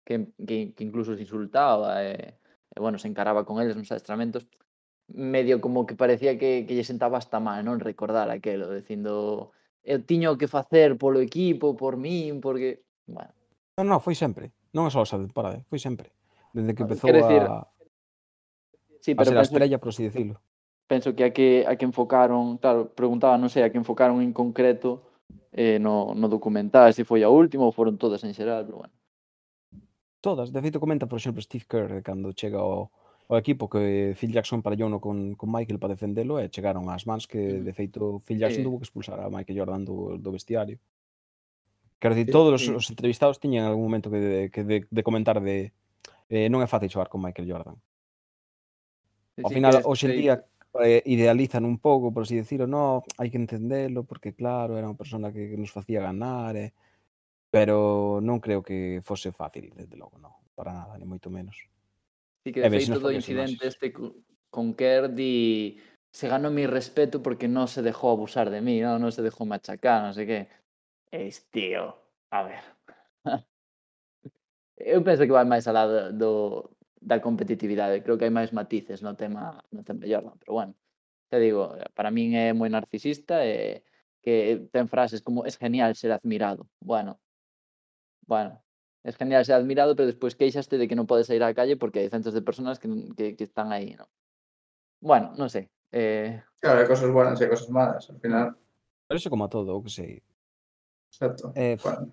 que, que, que incluso se insultaba, e, e, bueno, se encaraba con eles nos adestramentos, medio como que parecía que, que lle sentaba hasta mal, non? Recordar aquelo, dicindo, eu tiño que facer polo equipo, por min, porque... Bueno. Non, non, foi sempre. Non é só esa eh, temporada, foi sempre. Desde que empezou Quero decir, a... Sí, pero a ser a estrella, por así decirlo. Penso que a que, a que enfocaron, claro, preguntaba, non sei, a que enfocaron en concreto eh, no, no documental, se foi a última ou foron todas en xeral, pero bueno. Todas, de feito comenta, por exemplo, Steve Kerr cando chega ao, ao equipo que Phil Jackson parellouno con, con Michael para defendelo e chegaron ás mans que, de feito, Phil Jackson sí. tuvo que expulsar a Michael Jordan do, do vestiario. Quero dicir, todos os, os entrevistados tiñan algún momento que de, que de, de comentar de eh, non é fácil xogar con Michael Jordan. Ao final, hoxe en día, eh, idealizan un pouco, por así decirlo, no, hai que entendelo, porque claro, era unha persona que, que nos facía ganar, eh, pero non creo que fose fácil, desde logo, non, para nada, ni moito menos. Sí que, eh, de feito, do incidente imaxes. este con Kerr di se ganó mi respeto porque non se deixou abusar de mí, non, non se deixou machacar, non sei que. Es tío, a ver. Eu penso que vai máis alá do, da competitividade, creo que hai máis matices no tema no tema Jordan, pero bueno. Te digo, para min é moi narcisista e que ten frases como es genial ser admirado. Bueno, bueno, es genial ser admirado, pero despois queixaste de que non podes sair á calle porque hai centos de personas que, que, que están aí, ¿no? Bueno, non sei. Eh, Claro, hay cosas buenas y hay cosas malas. Al final, Pero iso como a todo, o que sei. exacto. É, Cuando,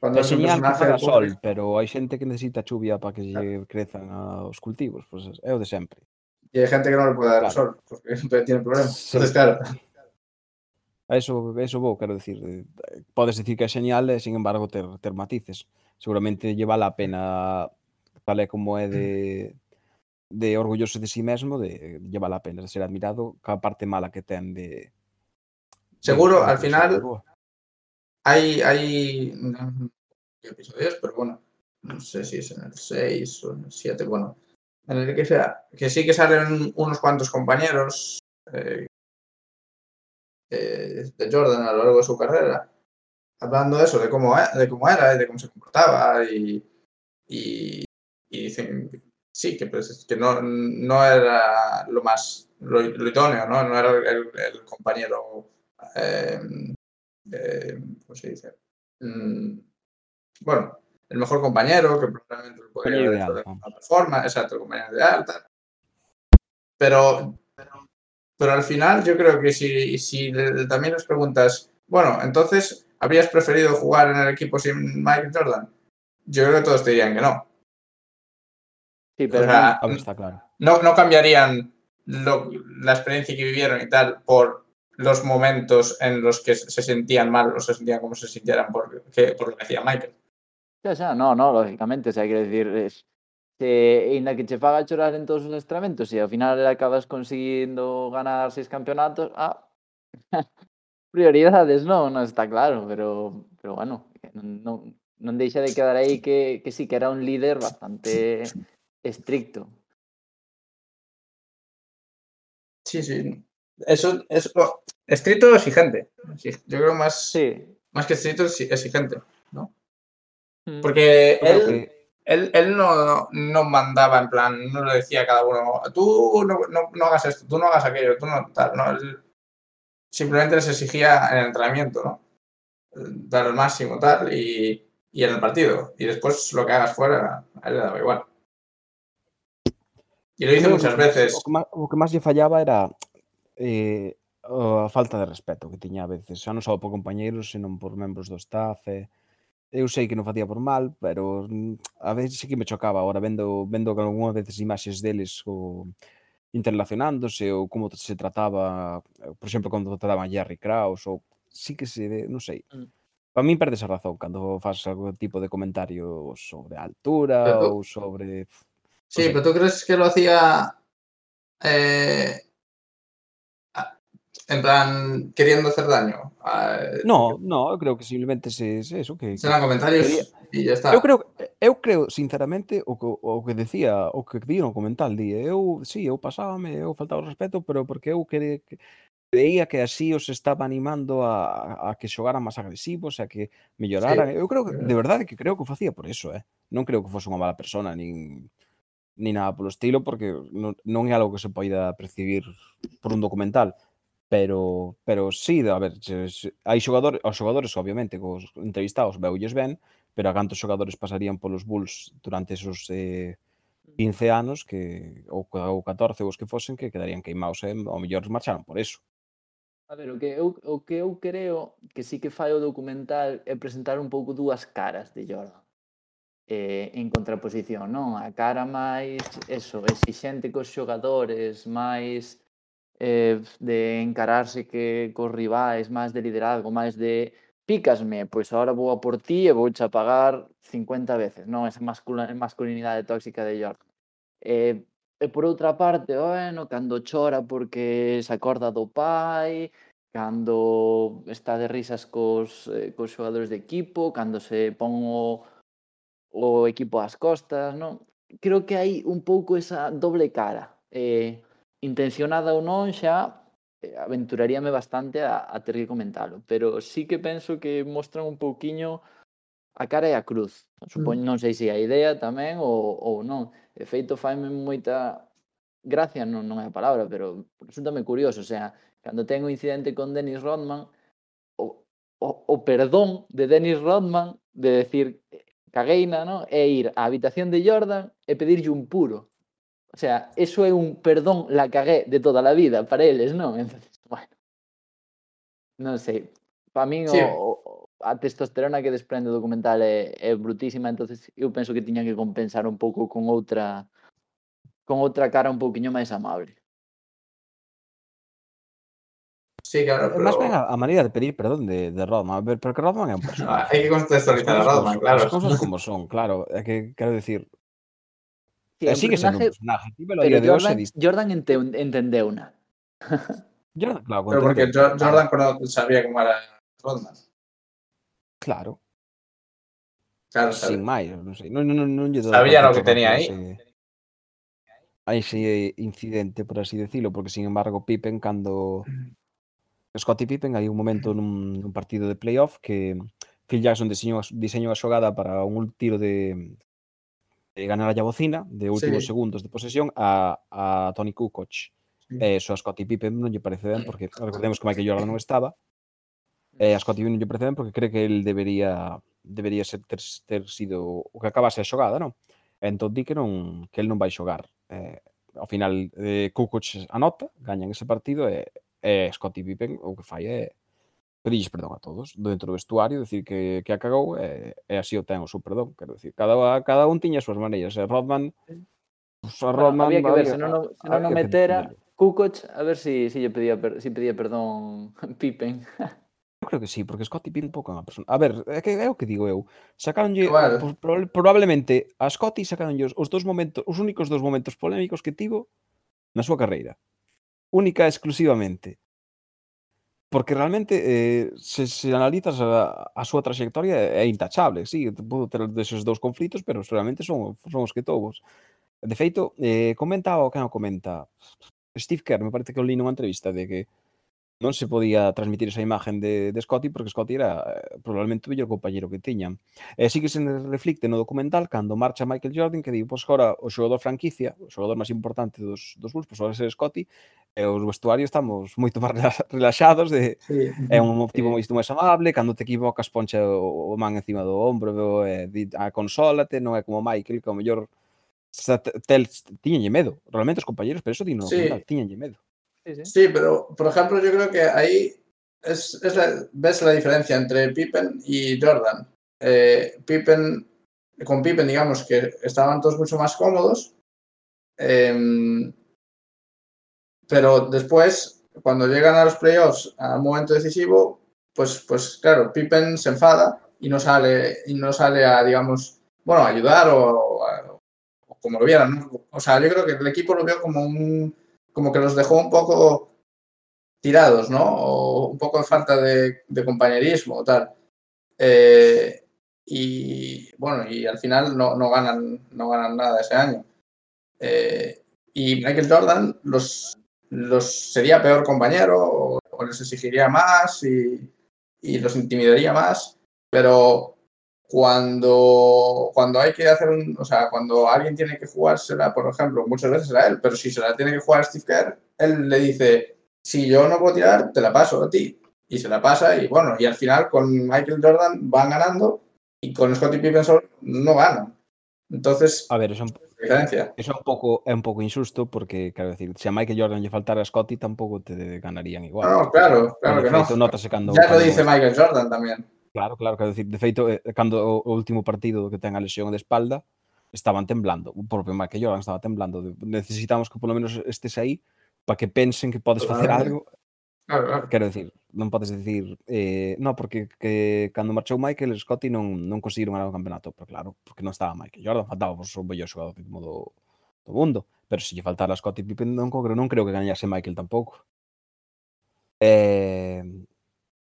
Cando ese personaje que sol, pobre... pero hai xente que necesita chuvia para que claro. crezan os cultivos, pues é o de sempre. E hai xente que non le pode dar claro. sol, porque tiene problemas. Sí. Entonces, claro. A eso, eso vou, quero dicir, eh, podes dicir que é señal e, eh, sin embargo, ter, ter matices. Seguramente lleva a pena, tal e como é de, de orgulloso de sí mesmo, de lleva a pena de ser admirado, ca parte mala que ten de... Seguro, de, al final, hay, hay no sé qué episodio es, pero bueno, no sé si es en el 6 o en el 7, bueno, en el que sea, que sí que salen unos cuantos compañeros eh, eh, de Jordan a lo largo de su carrera, hablando de eso, de cómo, e- de cómo era y de cómo se comportaba y, y, dicen, sí, que, pues, que no, no era lo más, lo, lo ¿no? No era el, el compañero, eh, eh, ¿cómo se dice? Mm, bueno, el mejor compañero, que probablemente lo podría haber hecho de otra forma, exacto, el compañero ideal, tal. pero, pero al final yo creo que si, si le- también les preguntas, bueno, entonces, ¿habrías preferido jugar en el equipo sin Michael Jordan? Yo creo que todos te dirían que no. Sí, O pero sea, A ver, está claro. no, no cambiarían lo- la experiencia que vivieron y tal por los momentos en los que se sentían mal o se sentían como se sintieran por, que, por lo que hacía Michael. Ya, ya, no, no, lógicamente, o sea, quiero decir, es, eh, en la que te paga chorar en todos os estramentos e ao final acabas conseguindo ganar seis campeonatos, ah, prioridades, non, non está claro, pero, pero bueno, non, non deixa de quedar aí que, que sí que era un líder bastante estricto. Sí, sí, Eso es estricto o exigente. Exig- Yo creo más, Sí. más que estricto, exi- exigente. Mm. Porque él, que- él, él no, no mandaba en plan, no le decía a cada uno, tú no, no, no hagas esto, tú no hagas aquello, tú no tal. No, él simplemente les exigía en el entrenamiento, ¿no? Dar el máximo tal y, y en el partido. Y después lo que hagas fuera, a él le daba igual. Y lo hizo Creo muchas veces. O que, máis lle fallaba era eh, a falta de respeto que tiña a veces, xa non só por compañeiros, senón por membros do staff. Eh, eu sei que non facía por mal, pero mm, a veces sí que me chocaba agora vendo vendo que algunhas veces imaxes deles o interrelacionándose ou como se trataba, por exemplo, cando trataban Jerry Kraus ou sí que se, non sei. Mm. Para min perdes a razón cando fas algún tipo de comentario sobre a altura pero tú... ou sobre Sí, sé. pero tú crees que lo hacía eh en plan queriendo hacer daño. Ah, No, no, eu creo que simplemente se, se eso que serán comentarios e ya está. Eu creo eu creo sinceramente o que o que decía, o que di no comental di, eu si, sí, eu pasábame, eu faltaba o respeto, pero porque eu quería que veía que así os estaba animando a, a que xogaran máis agresivos, a que melloraran. Sí, eu creo que, eh. de verdade que creo que o facía por eso, eh. Non creo que fose unha mala persona, nin ni nada polo estilo, porque non, non é algo que se poida percibir por un documental pero pero sí, a ver, hai xogadores, os xogadores obviamente cos entrevistados veulles ben, pero a cantos xogadores pasarían polos Bulls durante esos eh, mm. 15 anos que ou, ou 14 ou os que fosen que quedarían queimados, eh? ou mellor marcharon por eso. A ver, o que eu, o que eu creo que sí que fai o documental é presentar un pouco dúas caras de Jordan eh, en contraposición, non? A cara máis, eso, exixente cos xogadores, máis eh, de encararse que cos rivais, máis de liderazgo, máis de pícasme, pois agora vou a por ti e vou a pagar 50 veces, non? Esa masculinidade tóxica de York. Eh, e por outra parte, bueno, cando chora porque se acorda do pai, cando está de risas cos, eh, cos xogadores de equipo, cando se pon o, o equipo ás costas, non? Creo que hai un pouco esa doble cara. Eh, intencionada ou non xa eh, aventuraríame bastante a, a ter que comentalo, pero sí que penso que mostran un pouquiño a cara e a cruz. Supoño, mm. non sei se a idea tamén ou, ou non. E feito faime moita gracia, non, non é a palabra, pero resultame curioso, o sea, cando ten o incidente con Dennis Rodman, o, o, o perdón de Dennis Rodman de decir cagueina, non? É ir á habitación de Jordan e pedirlle un puro. O sea, eso é un perdón la cagué de toda a vida para eles, non? Entonces, bueno, non sei. Para min sí. o, a testosterona que desprende o documental é, é brutísima, entonces eu penso que tiñan que compensar un pouco con outra con outra cara un pouquiño máis amable. Sí, claro, eh, pero... Más ben a, a maneira de pedir perdón de, de Rodman, pero que Rodman é un personaje. Hai que contextualizar a Rodman, claro. As cousas como son, claro. É que, quero decir, Sí, un sigue sendo un personaje, pero de Jordan, Jordan ente, entendeuna. Jordan, claro, Pero porque Jordan sabía cómo era Rodman. Claro, Claro, sin sabía. máis, non sei. Non, non, non lle dou Sabía lo que tenía a ahí. ese- A ese incidente, por así decirlo, porque sin embargo Pippen cando Scottie Pippen hai un momento nun, nun partido de playoff que Phil Jackson diseñou, diseñou a xogada para un tiro de, eh, ganar a bocina de últimos sí. segundos de posesión a, a Tony Kukoc. Sí. Eh, eso a Scottie Pippen non lle parece ben porque recordemos que Michael Jordan non estaba. Eh, a Scottie Pippen non lle parece ben porque cree que el debería debería ser ter, ter sido o que acabase a xogada, non? Entón di que non que el non vai xogar. Eh, ao final eh, Kukoc anota, gañan ese partido e eh, eh, Scottie Pippen o que fai é eh, pedirlles perdón a todos dentro do vestuario, decir que, que a cagou e, e así o ten o seu perdón, quero decir, cada, cada un tiña as súas maneiras, e Rodman pues a Rodman, bueno, había que ver, se non se non no metera Kukoc, a ver si, si lle pedía, per, si pedía perdón Pippen. Eu creo que sí, porque Scottie Pippen pouco é unha persona. A ver, é, que, é o que digo eu. Sacaronlle claro. pues, probablemente a Scottie sacaronlle os, os dos momentos, os únicos dos momentos polémicos que tivo na súa carreira. Única exclusivamente Porque realmente, eh, se, se analizas a, a súa traxectoria, é intachable. Sí, pudo ter deses dous conflitos, pero realmente son, son os que todos. De feito, eh, comentaba o que non comenta. Steve Kerr, me parece que o li nunha entrevista de que non se podía transmitir esa imagen de, de Scotty porque Scotty era eh, probablemente o mellor compañero que tiñan. E sí que se reflicte no documental cando marcha Michael Jordan que di, pois agora o xogador franquicia, o xogador máis importante dos, dos Bulls, pois agora ser Scotty, e os vestuarios estamos moito máis relaxados, de, sí. é un tipo moito máis amable, cando te equivocas poncha o, o man encima do ombro, e, di, a consólate, non é como Michael, que o mellor tiñenlle medo, realmente os compañeros, pero eso di, no, sí. tiñenlle medo. Sí, sí. Pero por ejemplo, yo creo que ahí es, es la- ves la diferencia entre Pippen y Jordan. Eh, Pippen, con Pippen, digamos que estaban todos mucho más cómodos, em, pero después, cuando llegan a los playoffs, a un momento decisivo, pues, pues claro, Pippen se enfada y no sale, y no sale a, digamos, bueno, a ayudar o, a- o como lo vieran. ¿no? O sea, yo creo que el equipo lo vio como un como que los dejó un poco tirados, ¿no? O un poco de falta de, compañerismo o tal. Eh, y bueno, y al final no, ganan, no ganan nada ese año. Eh, y Michael Jordan los, los sería peor compañero o, les exigiría más y los intimidaría más, pero cuando, cuando hay que hacer un, o sea, cuando alguien tiene que jugársela, por ejemplo, muchas veces a él, pero si se la tiene que jugar a Steve Kerr, él le dice, si yo no puedo tirar, te la paso a ti. Y se la pasa y bueno, y al final con Michael Jordan van ganando y con Scottie Pippen solo no ganan. Entonces, A ver, eso é un, é un pouco é un pouco injusto porque, quero decir, se a Michael Jordan lle faltara a Scotty tampouco te ganarían igual. No, claro, claro que no. Ya lo dice Michael Jordan también. Claro, claro, quero decir, de feito, eh, cando o, o último partido que ten a lesión de espalda, estaban temblando, o propio Michael Jordan estaba temblando, de, necesitamos que polo menos estes aí para que pensen que podes facer algo. Claro, claro. Quero decir, non podes dicir, eh, no, porque que cando marchou Michael Scotty non non conseguiron ganar o campeonato, pero claro, porque non estaba Michael Jordan, faltaba por o mellor xogador do, do, do mundo, pero se lle faltara Scotty Pippen non creo, non creo que gañase Michael tampouco. Eh,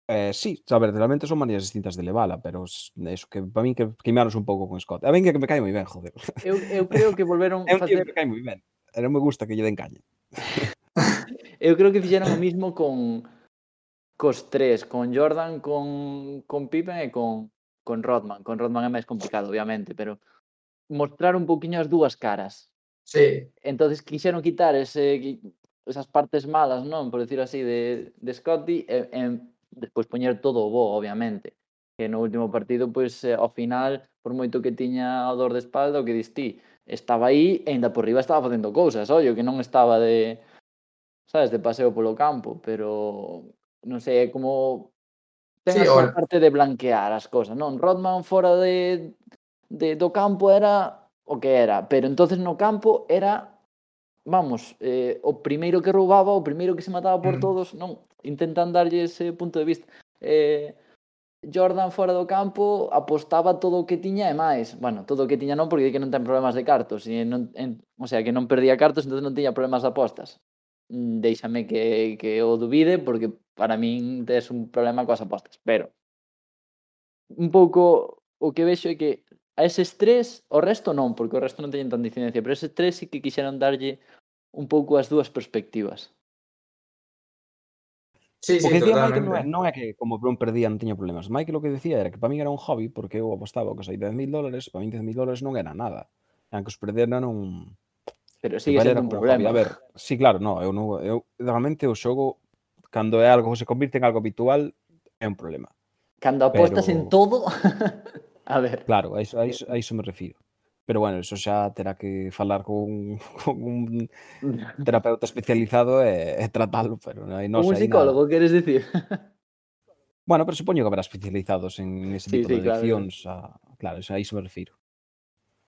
Eh, sí, a ver, realmente son maneiras distintas de levala, pero eso que para mí que queimaros un pouco con Scott. A ben que me cae moi ben, joder. Eu, eu creo que volveron é un facer... que me cae moi ben. Era me gusta que lle den caña. eu creo que fixeron o mismo con cos tres, con Jordan, con, con Pippen e con, con Rodman. Con Rodman é máis complicado, obviamente, pero mostrar un pouquiño as dúas caras. Sí. Entonces quixeron quitar ese esas partes malas, non, por decir así, de, de Scotty e, e despois poñer todo o bo, obviamente. Que no último partido, pois, eh, ao final, por moito que tiña o dor de espalda, o que dis ti, estaba aí e ainda por riba estaba facendo cousas, ollo, que non estaba de, sabes, de paseo polo campo, pero non sei, é como ten sí, a súa parte de blanquear as cousas, non? Rodman fora de, de do campo era o que era, pero entonces no campo era vamos, eh, o primeiro que roubaba, o primeiro que se mataba por mm. todos, non, intentan darlle ese punto de vista. Eh, Jordan fora do campo apostaba todo o que tiña e máis. Bueno, todo o que tiña non, porque que non ten problemas de cartos. E non, en, o sea, que non perdía cartos, entón non tiña problemas de apostas. Mm, déixame que, que o dubide, porque para min tes un problema coas apostas. Pero, un pouco o que vexo é que a eses tres, o resto non, porque o resto non teñen tan incidencia, pero eses tres sí que quixeron darlle un pouco as dúas perspectivas. Sí, o que sí, dicía Michael non é, non é que como Brown perdía non tiña problemas. Michael o que decía era que para min era un hobby porque eu apostaba que sei 10.000 dólares, para min 10.000 dólares non era nada. Eran que os perderan un... Pero sigue sendo un problema. Hobby. A ver, sí, claro, no, eu, non, eu realmente o xogo cando é algo se convirte en algo habitual é un problema. Cando apostas Pero... en todo... a ver. Claro, a iso, a, iso, a iso me refiro. Pero bueno, eso xa terá que falar con, con un terapeuta especializado eh, e, e tratalo, pero non hai non Un psicólogo, nada. queres dicir? Bueno, pero supoño que haberá especializados en ese sí, tipo sí, de claro. adiccións. A... Claro, a iso me refiro.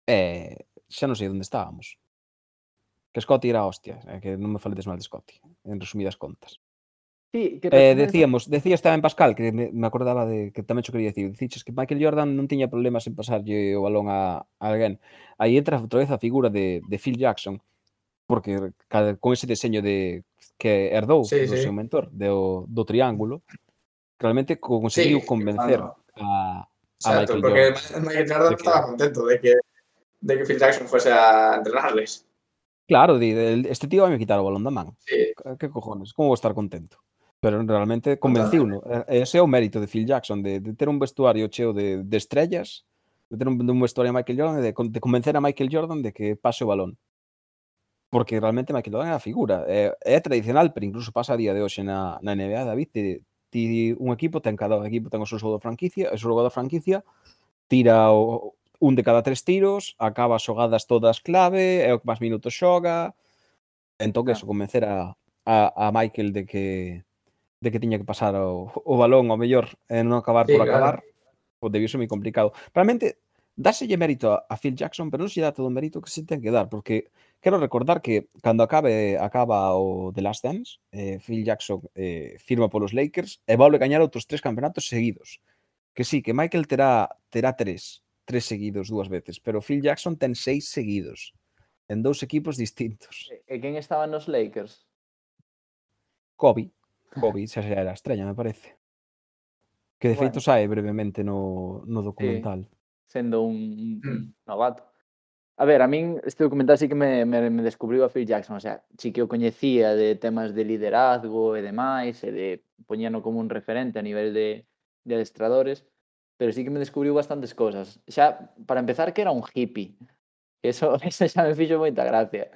Eh, xa non sei onde estábamos. Que Scotty era hostia, eh, que non me faledes mal de Scotty, en resumidas contas. Sí, que eh, decíamos, decías tamén Pascal, que me, me acordaba de que tamén xo quería dicir, diciches que Michael Jordan non tiña problemas en pasarlle o balón a, a alguén. Aí entra outra vez a figura de, de Phil Jackson, porque con ese deseño de que herdou sí, do sí. seu mentor, do, do triángulo, realmente conseguiu sí, convencer claro. a, a Exacto, Michael porque Jordan. Michael Jordan que... estaba contento de que, de que Phil Jackson fuese a entrenarles. Claro, este tío vai me quitar o balón da man. Sí. Que cojones, como vou estar contento? pero realmente convenciuno. Ese é o mérito de Phil Jackson, de, de ter un vestuario cheo de, de estrellas, de ter un, de un vestuario a Michael Jordan, de, de convencer a Michael Jordan de que pase o balón. Porque realmente Michael Jordan é a figura. É, é tradicional, pero incluso pasa a día de hoxe na, na NBA, David, ti, ti un equipo, ten cada equipo ten o seu xogo franquicia, o seu xogo da franquicia, tira o, un de cada tres tiros, acaba as xogadas todas clave, é o que máis minutos xoga, entón que ah. eso, convencer a, a, a Michael de que de que tiña que pasar o, o balón ao mellor e non acabar sí, por claro. acabar, pois o debió ser moi complicado. Realmente, dáselle mérito a, a Phil Jackson, pero non se dá todo o mérito que se ten que dar, porque quero recordar que cando acabe acaba o The Last Dance, eh, Phil Jackson eh, firma polos Lakers e volve a gañar outros tres campeonatos seguidos. Que sí, que Michael terá, terá tres, tres seguidos dúas veces, pero Phil Jackson ten seis seguidos en dous equipos distintos. E quen estaban nos Lakers? Kobe. Kobe xa xa era estrella, me parece. Que de Bueno. feito sae brevemente no, no documental. sendo un, un, Mm. novato. A ver, a min este documental sí que me, me, me descubriu a Phil Jackson, o sea, sí que o coñecía de temas de liderazgo e demais, e de poñerno como un referente a nivel de, de adestradores, pero sí que me descubriu bastantes cosas. Xa, para empezar, que era un hippie. Eso, eso xa me fixo moita gracia.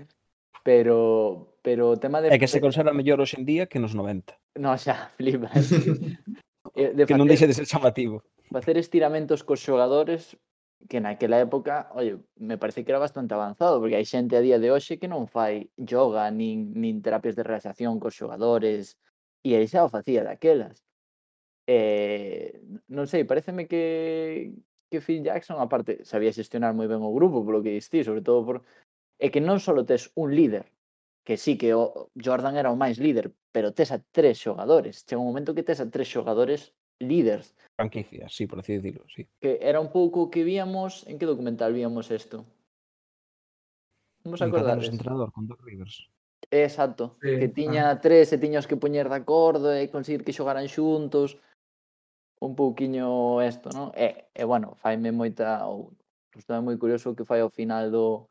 Pero, pero o tema de... É que se conserva mellor hoxe en día que nos 90. No, xa, flipas. Eh, de que non deixe de ser chamativo. Facer estiramentos cos xogadores que naquela época, oye, me parece que era bastante avanzado, porque hai xente a día de hoxe que non fai yoga, nin, nin terapias de relaxación cos xogadores, e aí xa o facía daquelas. Eh, non sei, pareceme que, que Phil Jackson, aparte, sabía xestionar moi ben o grupo, polo que distí, sobre todo por... É que non só tes un líder, que sí que o Jordan era o máis líder, pero tes a tres xogadores. Chega un momento que tes a tres xogadores líderes. Franquicia, sí, por así decirlo, sí. Que era un pouco que víamos, en que documental víamos isto? Vamos a acordar. entrenador con Doc Rivers. Exacto, sí. que ah. tiña ah. tres e tiñas que poñer de acordo e conseguir que xogaran xuntos un pouquiño isto, non? E, e bueno, faime moita ou estou moi curioso o que fai ao final do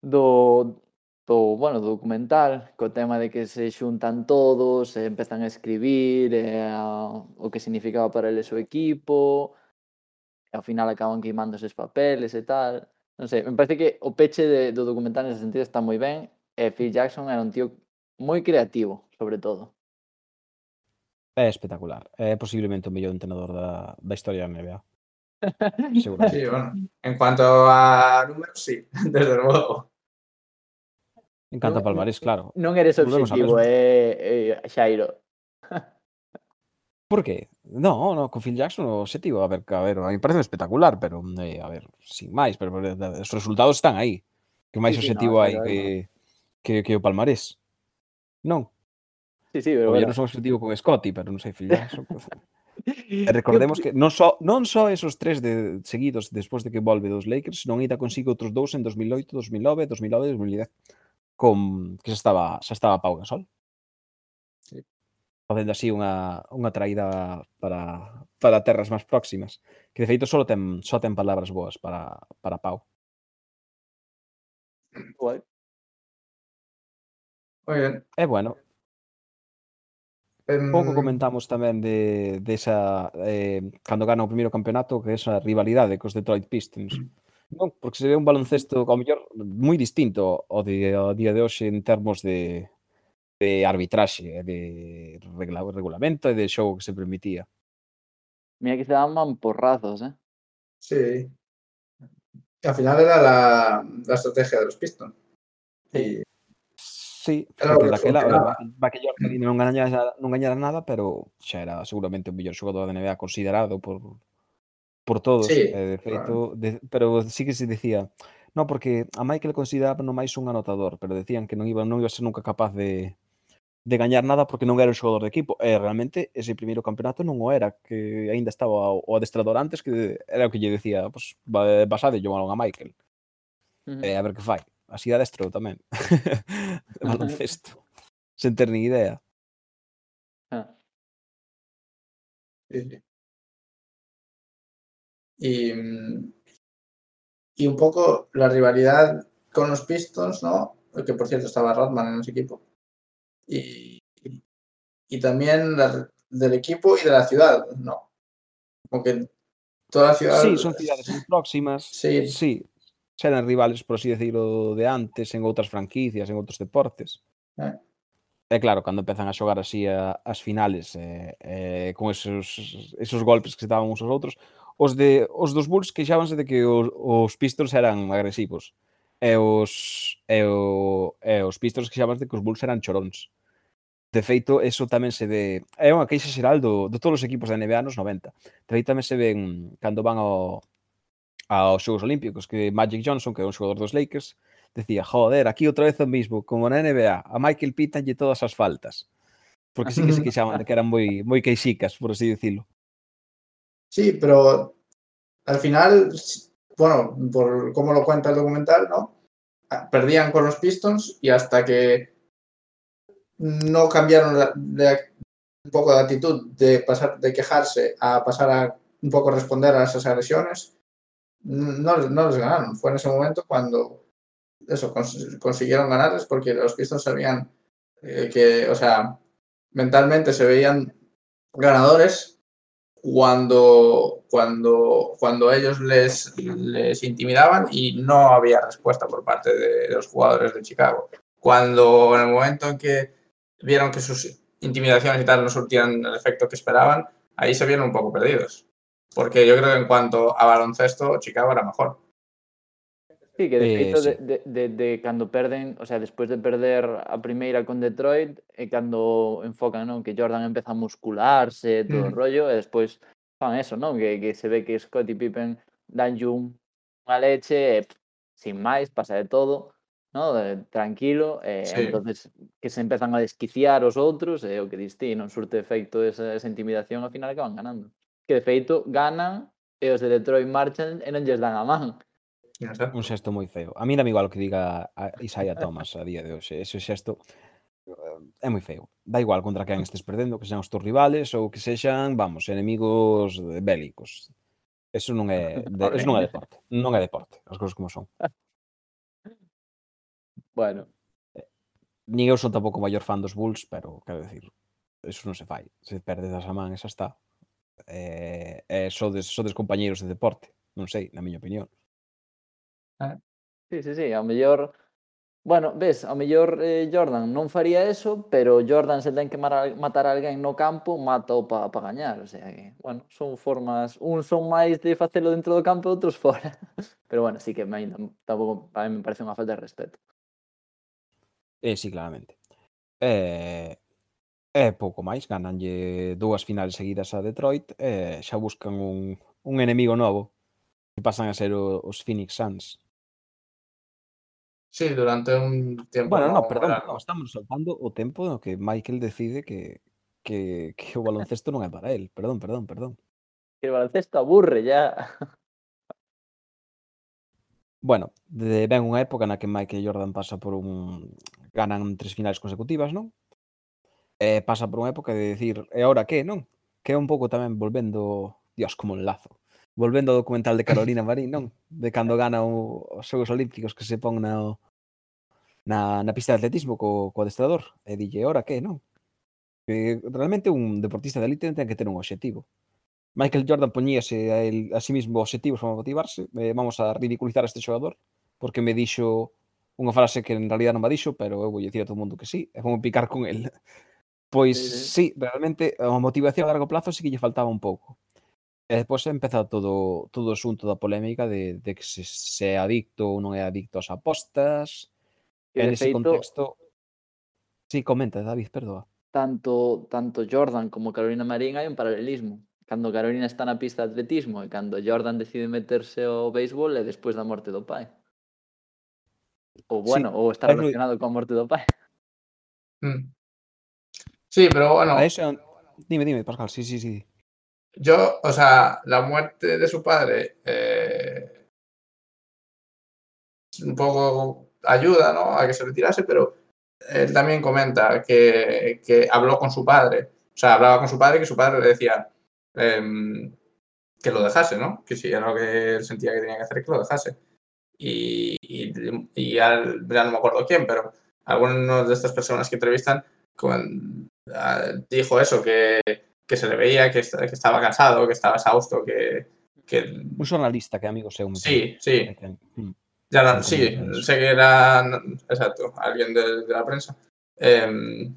do do, bueno, do documental, co tema de que se xuntan todos, e empezan a escribir e a, o que significaba para eles o equipo, e ao final acaban queimando eses papeles e tal. Non sei, me parece que o peche de, do documental nese sentido está moi ben, e Phil Jackson era un tío moi creativo, sobre todo. É espectacular. É posiblemente o mellor entrenador da, da historia da NBA. Seguramente. Sí, bueno, en cuanto a números, sí, desde logo. En canto non, Palmarés, claro. Non eres obsesivo, eh, eh, Xairo. Por que? No, no, con Phil Jackson o obxectivo, a ver, a ver, a mí parece espectacular, pero eh, a ver, sin máis, pero, pero eh, os resultados están aí. Que máis sí, obxectivo sí, no, hai que, que, que o Palmarés. Non. Sí, sí, pero o, bueno. Non son obxectivo con Scotty, pero non sei Phil Jackson. e eh, recordemos que non só so, non só so esos tres de seguidos despois de que volve dos Lakers, non ida consigo outros dous en 2008, 2009, 2009, 2010 con que xa estaba, xa estaba Pau Gasol. Sí. Facendo así unha, unha traída para, para terras máis próximas. Que de feito só ten, só ten palabras boas para, para Pau. Guai. Moi ben. E bueno, Em, Pouco comentamos tamén de, de esa, eh, cando gana o primeiro campeonato, que é esa rivalidade cos Detroit Pistons. Mm Non, porque se ve un baloncesto ao mellor moi distinto ao de ao día de hoxe en termos de de arbitraxe, e de regla, regulamento e de xogo que se permitía. Mira que se daban porrazos, eh. Sí. al final era la, la estrategia de los Pistons. Y Sí, Era porque daquela, Jordan non gañara, non gañara nada, pero xa era seguramente o mellor xogador da NBA considerado por por todos, sí, eh, de feito, claro. de, pero sí que se dicía, no, porque a Michael consideraba non máis un anotador, pero decían que non iba, non iba a ser nunca capaz de, de gañar nada porque non era un xogador de equipo. E realmente ese primeiro campeonato non o era, que aínda estaba o adestrador antes que era o que lle decía, pues, basade yo balón a Michael. Uh eh, -huh. E a ver que fai. Así adestro tamén. Baloncesto. Sen ter ni idea. Ah. Sí, sí. Y, y un poco la rivalidad con los Pistons, ¿no? Que por cierto estaba Rodman en ese equipo. Y, y también la, del equipo y de la ciudad, ¿no? Como que toda la ciudad. Sí, son ciudades muy próximas. Sí. Sí. Serán rivales, por así decirlo, de antes, en outras franquicias, en outros deportes. Eh. E claro, cando empezan a xogar así a, as finales eh, eh, con esos, esos golpes que se daban uns aos outros, Os, de, os dos Bulls queixábanse de que os, os Pistons eran agresivos. E os, e, o, e os Pistons queixábanse de que os Bulls eran choróns. De feito, eso tamén se ve... É unha queixa xeral do, de todos os equipos da NBA nos 90. De feito, tamén se ven cando van ao, aos Xogos Olímpicos, que Magic Johnson, que é un xogador dos Lakers, decía, joder, aquí outra vez o mismo, como na NBA, a Michael Pitan lle todas as faltas. Porque sí que se queixaban de que eran moi moi queixicas, por así dicilo. Sí, pero al final, bueno, por cómo lo cuenta el documental, ¿no? Ah, Perdían con los Pistons y hasta que no cambiaron de- un poco de actitud de pasar de quejarse a pasar a un poco responder a esas agresiones, no, no les ganaron. Fue en ese momento cuando eso cons- consiguieron ganarles porque los Pistons sabían eh, que, o sea, mentalmente se veían ganadores cuando, cuando, cuando ellos les, les intimidaban y no había respuesta por parte de, los jugadores de Chicago. Cuando en el momento en que vieron que sus intimidaciones y tal no surtían el efecto que esperaban, ahí se vieron un poco perdidos. Porque yo creo que en cuanto a baloncesto, Chicago era mejor. Sí, que de eh, feito, sí. de, de, de, cando perden, o sea, despois de perder a primeira con Detroit, e cando enfocan, non, que Jordan empeza a muscularse, todo mm. o rollo, e despois fan eso, non, que, que se ve que Scottie Pippen dan un unha leche, e, pff, sin máis, pasa de todo, ¿no? De, tranquilo, e sí. entonces que se empezan a desquiciar os outros, e o que diste, non surte efecto esa, esa intimidación, ao final acaban ganando. Que de feito ganan e os de Detroit marchan e non lles dan a man. Exacto. Un xesto moi feo. A mí dame igual o que diga a Isaiah Thomas a día de hoxe. Ese xesto eh, é moi feo. Da igual contra quen estes perdendo, que sean os teus rivales ou que sexan, vamos, enemigos bélicos. Eso non é, de, eso non é deporte. Non é deporte, as cousas como son. Bueno. Ni eu son tampouco maior fan dos Bulls, pero quero decir, eso non se fai. Se perdes a man, esa está. Eh, eh, sodes, sodes compañeiros de deporte, non sei, na miña opinión. Ah. Sí, sí, sí, ao mellor Bueno, ves, ao mellor eh, Jordan non faría eso, pero Jordan se ten que matar a alguén no campo, mata o para pa gañar, o sea que, bueno, son formas, un son máis de facelo dentro do campo, outros fora. Pero bueno, sí que me, tampouco, a mí me parece unha falta de respeto. Eh, sí, claramente. Eh, eh, pouco máis, gananlle dúas finales seguidas a Detroit, eh, xa buscan un, un enemigo novo, que pasan a ser o, os Phoenix Suns. Sí, durante un tiempo. Bueno, no, perdón, no, estamos saltando o tempo no que Michael decide que, que, que o baloncesto non é para él. Perdón, perdón, perdón. Que o baloncesto aburre ya. Bueno, de, ven unha época na que Michael Jordan pasa por un... ganan tres finales consecutivas, non? Eh, pasa por unha época de decir, e agora que, non? Que é un pouco tamén volvendo, dios, como un lazo volvendo ao documental de Carolina Marín, non? De cando gana o, os Xogos Olímpicos que se pon na, na, na pista de atletismo co, co adestrador. E dille, ora que, non? Que realmente un deportista de elite ten que ter un obxectivo. Michael Jordan poñíase a, el, a sí mismo obxectivos para motivarse. Eh, vamos a ridiculizar a este xogador porque me dixo unha frase que en realidad non me dixo, pero eu vou dicir a todo mundo que sí, e vou picar con el. Pois sí, sí realmente a motivación a largo plazo sí que lle faltaba un pouco. E despois empeza todo todo o xunto da polémica de, de que se, se é adicto ou non é adicto ás apostas. Que en ese feito, contexto... Sí, comenta, David, perdoa. Tanto, tanto Jordan como Carolina Marín hai un paralelismo. Cando Carolina está na pista de atletismo e cando Jordan decide meterse ao béisbol é despois da morte do pai. Ou bueno, sí, ou está relacionado coa morte do pai. Mm. Sí, pero bueno... A eso... Dime, dime, Pascal, sí, sí, sí. Yo, o sea, la muerte de su padre eh, un poco ayuda, ¿no? A que se retirase, pero él también comenta que, que habló con su padre, o sea, hablaba con su padre que su padre le decía em, que lo dejase, ¿no? Que si era lo que él sentía que tenía que hacer, que lo dejase. Y, y, y ya, no me acuerdo quién, pero algunos de estas personas que entrevistan con- ah, dijo eso, que, que se le veía que, est- que estaba cansado, que estaba exhausto, que, que Un xornalista que amigo me sí, sí, Que- mm. ya no- Sí, sí, como- sé que era, exacto, alguien de, de la prensa. Em,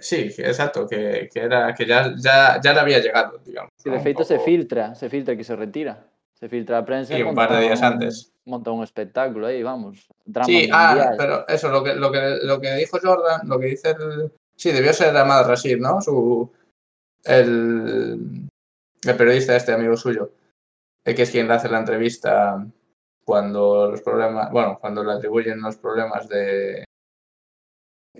sí, exacto, que, que era que ya, ya, ya le había llegado, digamos. ¿no? de feito se filtra, se filtra que se retira. Se filtra a prensa Sí, un par de días un- antes. Monta un espectáculo aí, vamos. Drama Sí, ah, pero eso, lo que, lo, que, lo que dijo Jordan, lo que dice el... Sí, debió ser Ahmad Rashid, ¿no? Su, el, el periodista este, amigo suyo, que es quien le hace la entrevista cuando los problemas, bueno, cuando le atribuyen los problemas de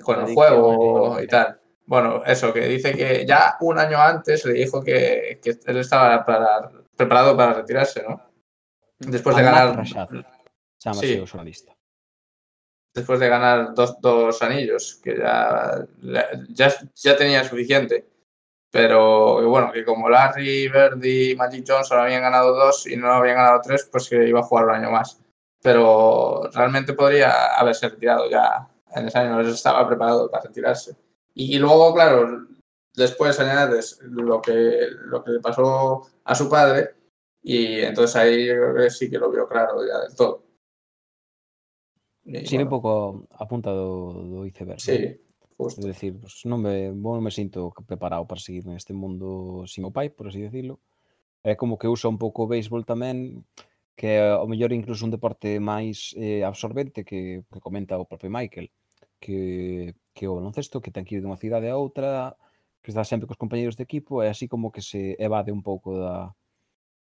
con el juego y tal. Bueno, eso, que dice que ya un año antes le dijo que, que él estaba para- preparado para retirarse, ¿no? Después de ganar Sí. después de ganar dos, dos anillos, que ya, ya, ya tenía suficiente. Pero bueno, que como Larry, Verdi y Magic Johnson habían ganado dos y no habían ganado tres, pues que iba a jugar un año más. Pero realmente podría haberse retirado ya en ese año, no estaba preparado para retirarse. Y, luego, claro, después añades lo que, lo que le pasó a su padre y entonces ahí yo creo que sí que lo vio claro ya del todo. Y, Sí, un bueno, pouco a punta do, iceberg. non? Pois. Justo. É dicir, pues, non me, non me sinto preparado para seguir neste mundo sin o pai, por así decirlo. É como que usa un pouco o béisbol tamén, que é o mellor incluso un deporte máis eh, absorbente que, que comenta o propio Michael, que, que o baloncesto, que ten que ir dunha cidade a outra, que está sempre cos compañeiros de equipo, é así como que se evade un pouco da,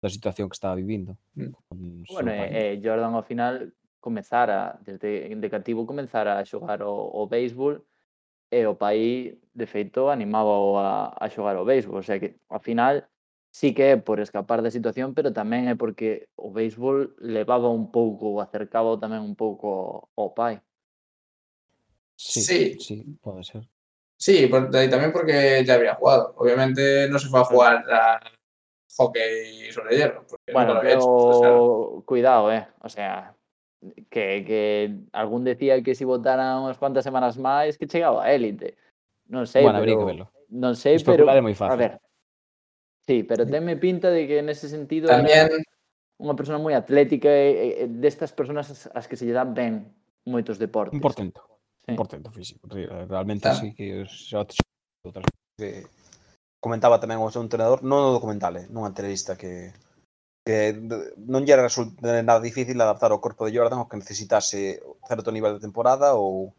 da situación que estaba vivindo. Mm. Bueno, eh, eh, Jordan ao final comezara, desde de cativo a xogar o, o béisbol, e o pai, de feito, animaba a, a xogar ao béisbol. O sea que, ao final, sí que é por escapar da situación, pero tamén é porque o béisbol levaba un pouco, acercaba tamén un pouco ao pai. Sí, sí, sí pode ser. Sí, por, y también porque ya había jugado. Obviamente no se fue a jugar mm. a hockey sobre hierro. Bueno, pero hecho, o sea... cuidado, eh. O sea, que, que algún decía que si votara unhas cuantas semanas máis que chegaba a élite. Non sei, bueno, pero... que verlo. Non sei, Especular pero... É moi fácil. A ver, sí, pero tenme pinta de que nese sentido... También... Era unha persona moi atlética e, e destas personas as, as que se lle dan ben moitos deportes. Un portento. Sí. Un portento físico. Realmente ah. sí que xa outras que comentaba tamén o seu entrenador, non no documental, eh, nunha entrevista que que non lle resulta nada difícil adaptar o corpo de Jordan ao que necesitase certo nivel de temporada ou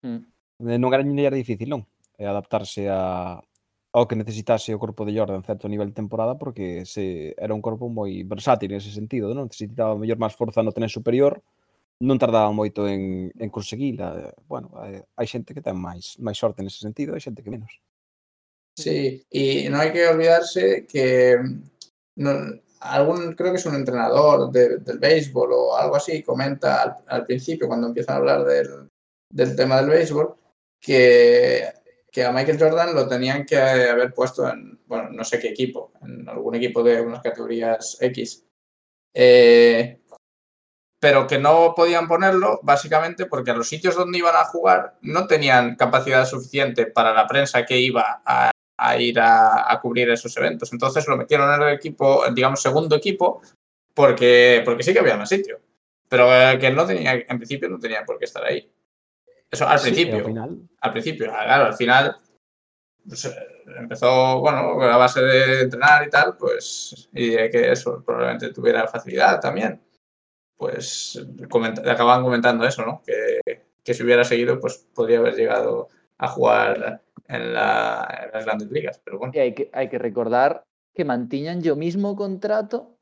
mm. non era nin era difícil, non? Eh, adaptarse a ao que necesitase o corpo de Jordan certo nivel de temporada porque se era un corpo moi versátil nese sentido, non? Necesitaba mellor máis forza no tren superior, non tardaba moito en, en conseguila. Bueno, hai xente que ten máis máis sorte nese sentido, hai xente que menos. Sí, e non hai que olvidarse que no- algún, creo que es un entrenador de- del béisbol o algo así, comenta al, principio, cuando empiezan a hablar del, del tema del béisbol, que, que a Michael Jordan lo tenían que haber puesto en, bueno, no sé qué equipo, en algún equipo de unas categorías X. Eh, pero que no podían ponerlo básicamente porque a los sitios donde iban a jugar no tenían capacidad suficiente para la prensa que iba a, a ir a, a cubrir esos eventos. Entonces lo metieron en el equipo, digamos, segundo equipo, porque, porque sí que había más sitio. Pero eh, que no tenía, en principio no tenía por qué estar ahí. Eso al Sí, principio. ao final, Al principio, ah, claro, al final pues, eh, empezó, bueno, a base de entrenar y tal, pues, y de que eso probablemente tuviera facilidad también. Pues comenta- acababan comentando eso, ¿no? Que, que si hubiera seguido, pues podría haber llegado a jugar en, la- en las grandes ligas. Pero bueno, E hai que, hai que recordar que mantiñan o mismo contrato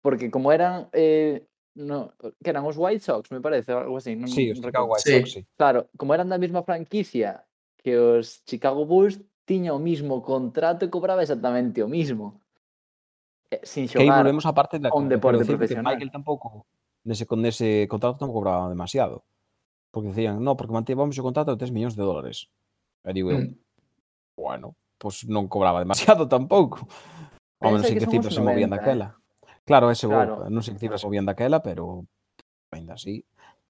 porque como eran eh, no, que eran os White Sox, me parece, algo así, non, Sí, os Chicago. White Sí. Sox, sí. Claro, como eran da mesma franquicia que os Chicago Bulls, tiña o mismo contrato e cobraba exactamente o mismo. Eh, Sin Que aí xogar. volvemos a parte da un que deporte que profesional. Michael tampouco nese con ese contrato tampouco cobraba demasiado. Porque decían, no, porque mantivamos o contrato de 3 millóns de dólares. E digo eu, mm. bueno, pois non cobraba demasiado tampouco. Ao menos sei que, que cifras se movían daquela. Eh? Claro, ese claro. Bo, non sei que cifras se movían daquela, pero ainda así.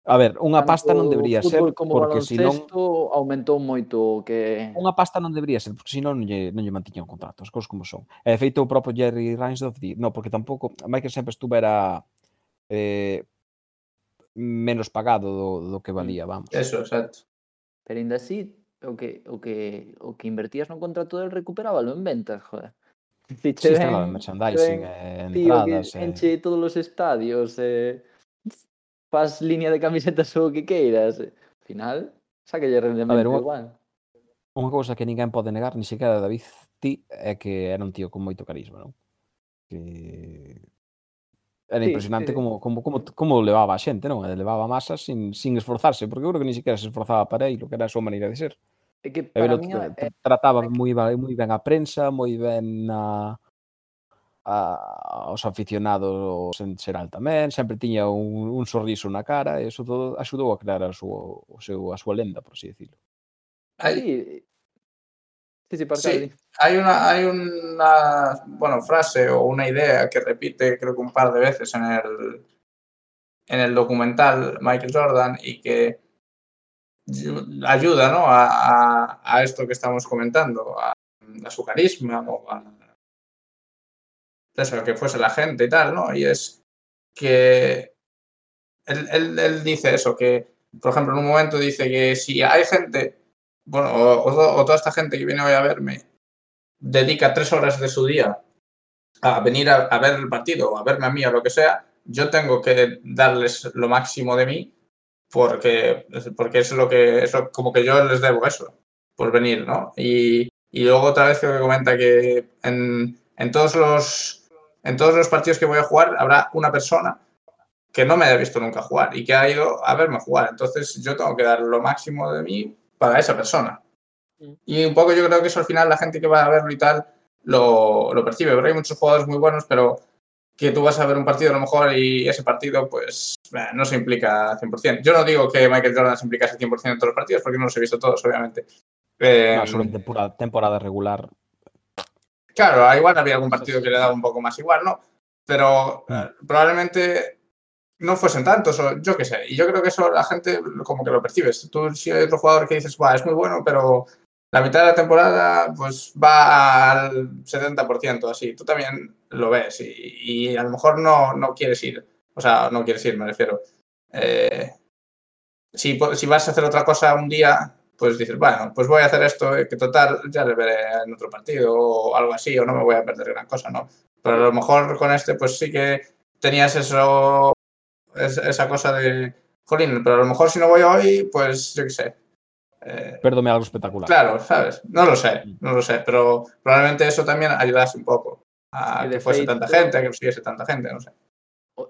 A ver, unha pasta non debería ser como porque se non aumentou moito que unha pasta non debería ser porque senón non lle non lle mantiñan as cousas como son. E feito o propio Jerry Reinsdorf di, no, porque tampouco Michael sempre estuvera eh, menos pagado do, do que valía, vamos. Eso, exacto. Pero ainda así o que o que o que invertías no contrato del recuperábalo en ventas, joder. Diche, sí, estaba en merchandising, ven, eh, entradas, tío, que eh... enche todos os estadios, eh, faz línea de camisetas ou o que queiras. Eh. Al final, sacalle rendemento a ver, igual. Unha cousa que ninguén pode negar, ni sequera David Ti, é que era un tío con moito carisma, non? Que era impresionante sí, sí. como, como, como, como levaba a xente, non? Levaba masas sin, sin esforzarse, porque eu creo que ni sequera se esforzaba para aí, lo que era a súa maneira de ser. É que para ver, mí, é... trataba moi ben, moi ben a prensa, moi ben a, a, aos aficionados en xeral tamén, sempre tiña un, un sorriso na cara, e eso todo axudou a crear a súa, o seu, a súa lenda, por así decirlo. Aí, Sí, sí, sí, hay una, hay una bueno, frase o una idea que repite creo que un par de veces en el, en el documental Michael Jordan y que ayuda ¿no? a, esto que estamos comentando, a, a su carisma o a eso, que fuese la gente y tal, ¿no? Y es que él, dice eso, que por ejemplo en un momento dice que si hay gente, bueno, o toda esta gente que viene hoy a verme dedica tres horas de su día a venir a, a ver el partido o a verme a mí o lo que sea, yo tengo que darles lo máximo de mí porque, porque es lo que, eso, como que yo les debo eso, por venir, ¿no? Y, y luego otra vez creo que comenta que en, en todos los, en todos los partidos que voy a jugar habrá una persona que no me haya visto nunca jugar y que ha ido a verme jugar. Entonces yo tengo que dar lo máximo de mí para esa persona. Mm. Y un poco yo creo que eso al final la gente que va a verlo y tal lo, lo percibe. Pero hay muchos jugadores muy buenos, pero que tú vas a ver un partido a lo mejor y ese partido pues eh, no se implica 100%. Yo no digo que Michael Jordan se implicase 100% en todos los partidos porque no los he visto todos, obviamente. Eh, No, sobre temporada, temporada regular, Claro, igual había algún partido que le daba un poco más igual, ¿no? Pero eh, probablemente no fuesen tantos, o yo qué sé. Y yo creo que eso la gente como que lo percibes. Tú si hay otro jugador que dices, "Buah, es muy bueno, pero la mitad de la temporada pues va al 70% así. Tú también lo ves y, y a lo mejor no, no quieres ir. O sea, no quieres ir, me refiero. Eh, si, si vas a hacer otra cosa un día, pues dices, bueno, pues voy a hacer esto, eh, que total, ya le veré en otro partido o algo así, o no me voy a perder gran cosa, ¿no? Pero a lo mejor con este, pues sí que tenías eso, es- esa cosa de, jolín, pero a lo mejor si no voy hoy, pues yo qué sé. Eh, perdome algo espectacular. claro, ¿sabes? No lo sé, no lo sé, pero probablemente eso también ayudase un poco a que fuese tanta feito- gente, a que siguiese tanta gente, no sé.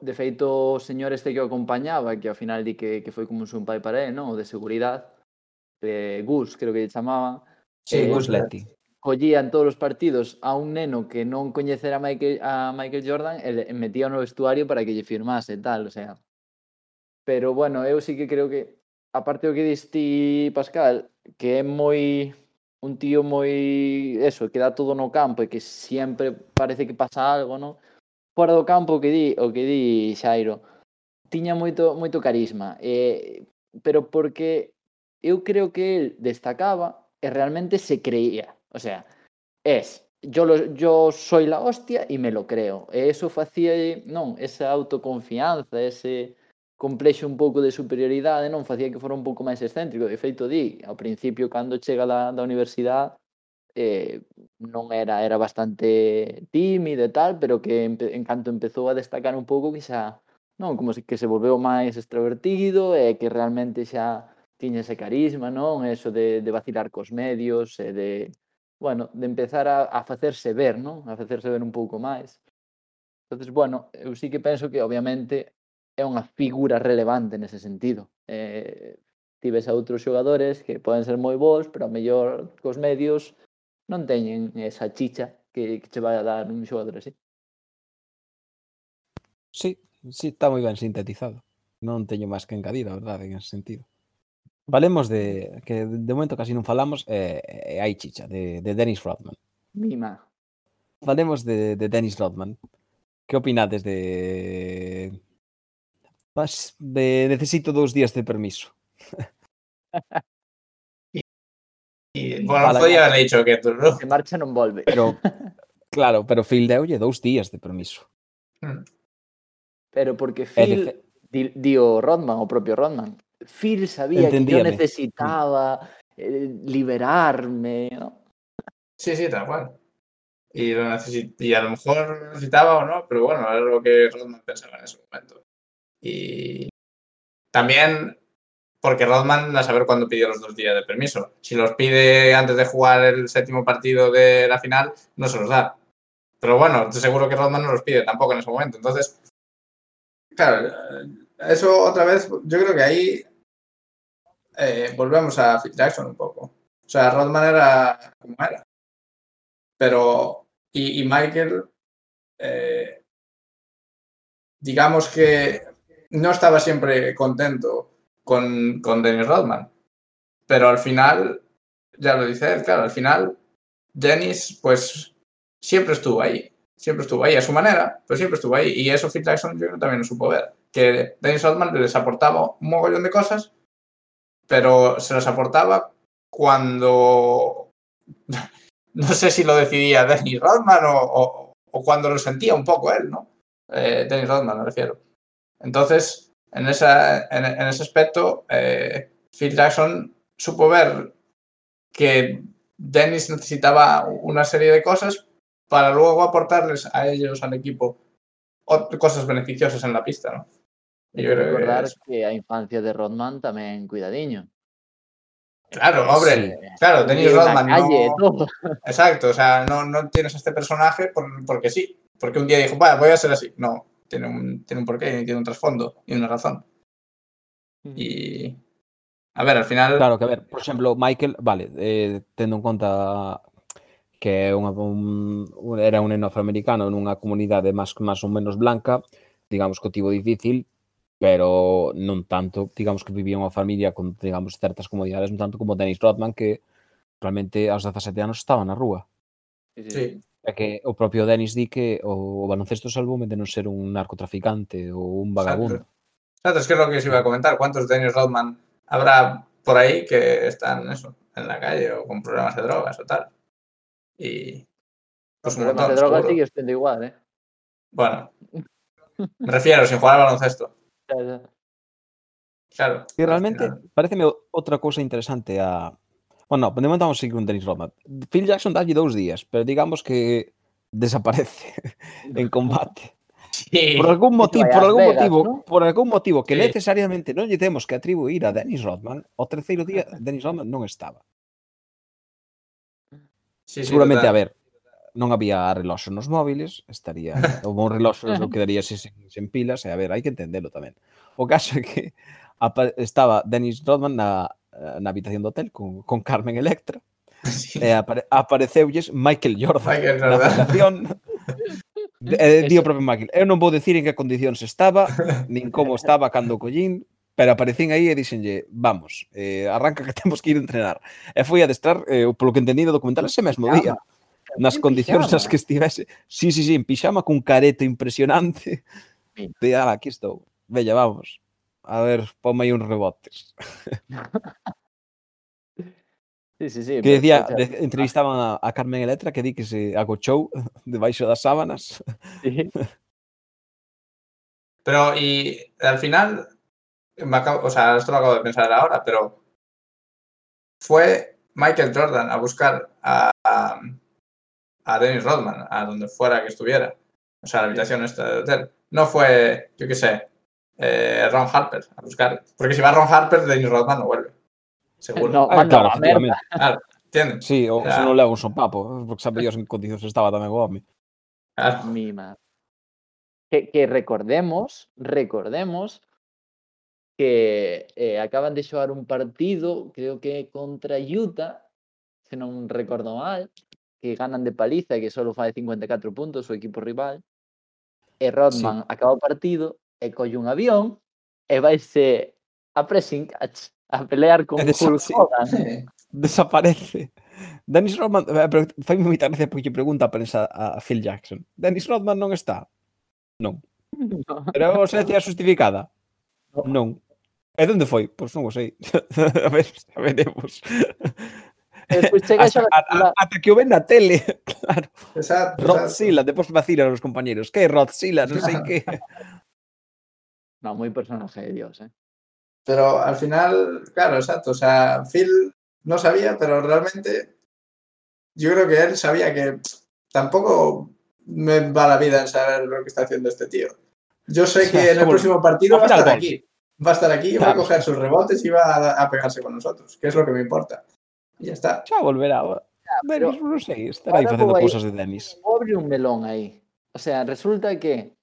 De feito, o señor este que o acompañaba, que ao final di que, que foi como un pai para él, non? O de seguridade, eh, Gus, creo que lle chamaban, Sí, eh, Gus Letty. collía en todos os partidos a un neno que non coñecera a Michael, a Michael Jordan e le- e metía no vestuario para que lle firmase e tal, o sea. Pero bueno, eu sí que creo que aparte do que diste Pascal, que é moi un tío moi eso, que dá todo no campo e que sempre parece que pasa algo, non? Fora do campo que di, o que di Xairo, tiña moito moito carisma, eh, pero porque eu creo que el destacaba e realmente se creía, o sea, es yo lo, yo soy la hostia e me lo creo. E eso facía, non, esa autoconfianza, ese complexo un pouco de superioridade non facía que fora un pouco máis excéntrico. De feito, di, ao principio, cando chega da, da universidade, eh, non era era bastante tímido e tal, pero que en canto empezou a destacar un pouco que xa non, como se, que se volveu máis extrovertido e que realmente xa tiña ese carisma, non? Eso de, de vacilar cos medios e de, bueno, de empezar a, a facerse ver, non? A facerse ver un pouco máis. Entonces, bueno, eu sí que penso que obviamente é unha figura relevante nese sentido. Eh, tives a outros xogadores que poden ser moi bons, pero a mellor cos medios non teñen esa chicha que, que che vai a dar un xogador así. Sí, sí, está moi ben sintetizado. Non teño máis que engadir, a verdade, en ese sentido. Valemos de que de momento casi non falamos eh, eh hai chicha de, de Dennis Rodman. Mima. Valemos de, de Dennis Rodman. Que opinades de De necesito dous días de permiso. Y bueno, Vale, podía haber dicho que tú, ¿no? Se marcha volve. Pero claro, pero Phil deulle dous días de permiso. Pero porque E de Phil, fe- di, di o Rodman, o propio Rodman, Phil sabía que yo necesitaba eh, liberarme, ¿no? Sí, sí, tal cual. Y, lo necesit- y a lo mejor lo necesitaba o no, pero bueno, era lo que Rodman pensaba en ese momento. Y también porque Rodman a saber cuándo pidió los dos días de permiso. Si los pide antes de jugar el séptimo partido de la final, no se los da. Pero bueno, seguro que Rodman no los pide tampoco en ese momento. Entonces, claro, eh, eso otra vez, yo creo que ahí eh, volvemos a Phil Jackson un poco. O sea, Rodman era como era. Pero, y, y Michael, eh, digamos que no estaba siempre contento con, con Dennis Rodman. Pero al final, ya lo dice él, claro, al final, Dennis, pues siempre estuvo ahí. Siempre estuvo ahí a su manera, pero siempre estuvo ahí. Y eso Phil Jackson yo creo también lo supo ver. Que Dennis Rodman les aportaba un mogollón de cosas, pero se las aportaba cuando no sé si lo decidía Dennis Rodman o, o, o cuando lo sentía un poco él, ¿no? Eh, Dennis Rodman, me refiero. Entonces, en, esa, en, en ese aspecto, eh, Phil Jackson supo ver que Dennis necesitaba una serie de cosas para luego aportarles a ellos, al equipo, cosas beneficiosas en la pista, ¿no? Y yo que creo que recordar es- que a infancia de Rodman tamén cuidadiño. Claro, hombre, Sí. claro, Dennis Rodman calle, no... todo. Exacto, o sea, no, no tienes a este personaje por- porque sí, porque un día dijo, "Va, voy a ser así. No, tiene un, tiene un porqué, tiene un trasfondo y una razón. Y. A ver, al final. Claro, que a ver, por exemplo, Michael, vale, eh, tendo en conta que é unha, un, era un neno afroamericano nunha comunidade máis, máis ou menos blanca, digamos que o tivo difícil, pero non tanto, digamos que vivía unha familia con, digamos, certas comodidades, non tanto como Dennis Rodman, que realmente aos 17 anos estaba na rúa. Sí. Que o propio Dennis di que o, o baloncesto salvoume de non ser un narcotraficante ou un vagabundo. Exacto, es que es lo que os iba a comentar. ¿Cuántos Dennis Rodman habrá por ahí que están eso, en la calle o con problemas de drogas o tal? Y pues problemas montón, de drogas sigue estando igual, eh? Bueno, me refiero, sin jugar al baloncesto. Claro. E al realmente, pareceme outra cousa interesante a... Bueno, podemos dar un seguir con Dennis Rodman. Phil Jackson dalle dous días, pero digamos que desaparece en combate. Sí. Por algún motivo, por algún Vegas, motivo, ¿no? por algún motivo que sí. necesariamente non lle temos que atribuir a Dennis Rodman, o terceiro día Dennis Rodman non estaba. Sí, Seguramente, total. a ver, non había reloxo nos móviles, estaría o bon reloxo non quedaría sen, sen pilas, e a ver, hai que entendelo tamén. O caso é que estaba Dennis Rodman na Eh, na habitación do hotel con, con Carmen Electra. Sí. e apare, apareceulles Michael Jordan Michael na habitación eh, di o propio Michael. Eu non vou dicir en que condicións estaba, nin como estaba cando collín, pero aparecín aí e dixenlle, vamos, eh, arranca que temos que ir entrenar. E foi a adestrar, eh, polo que entendí no documental, ese mesmo día. Nas condicións nas que estivese. Sí, sí, sí, en pixama, cun careto impresionante. De, ala, aquí estou. Vella, vamos. A ver, ponme aí uns rebotes Sí, sí, sí. que decía, de, entrevistaban a, a Carmen Electra que di que se agochou debaixo das sábanas sí. Pero, y al final, me acabo- o sea, esto lo acabo de pensar ahora, pero fue Michael Jordan a buscar a, a, a Dennis Rodman, a donde fuera que estuviera, o sea, a la habitación esta del hotel. No fue, yo qué sé, eh, Ron Harper a buscar. Porque si va Ron Harper, Dennis Rodman no vuelve. Seguro. No, ah, claro, efectivamente. Claro, ¿entiendes? Sí, o claro. se non levo un sopapo, ¿eh? porque sabe Dios en condicións estaba tamén o home. Claro. Mi madre. Que, que recordemos, recordemos que eh, acaban de xogar un partido, creo que contra Utah, se non recordo mal, que ganan de paliza e que solo fai 54 puntos o equipo rival. E Rodman sí. acaba o partido e colle un avión e vaise a pressing catch a pelear con Desa Hulk Hogan. Sí. Desaparece. Dennis Rodman, eh, pero fai moita gracia porque pregunta a prensa a Phil Jackson. Dennis Rodman non está? Non. No. Pero a ausencia justificada? No. Non. E onde foi? Pois non o sei. a ver, a veremos. Despois chega xa... a, ata que o ven na tele, claro. Exacto, Rod exacto. Sila, depois vacila os compañeros. Que é Rod Silla? non sei que... No, moi personaje de Dios, eh. Pero al final, claro, exacto. O sea, Phil no sabía, pero realmente yo creo que él sabía que tampoco me va la vida en saber lo que está haciendo este tío. Yo sé que en el próximo partido va a estar aquí. Va a estar aquí, va a coger sus rebotes y va a, pegarse con nosotros, que es lo que me importa. Y ya está. Xa volverá. pero non sei, estará vou aí- cousas de abrir un melón aí. O sea, resulta que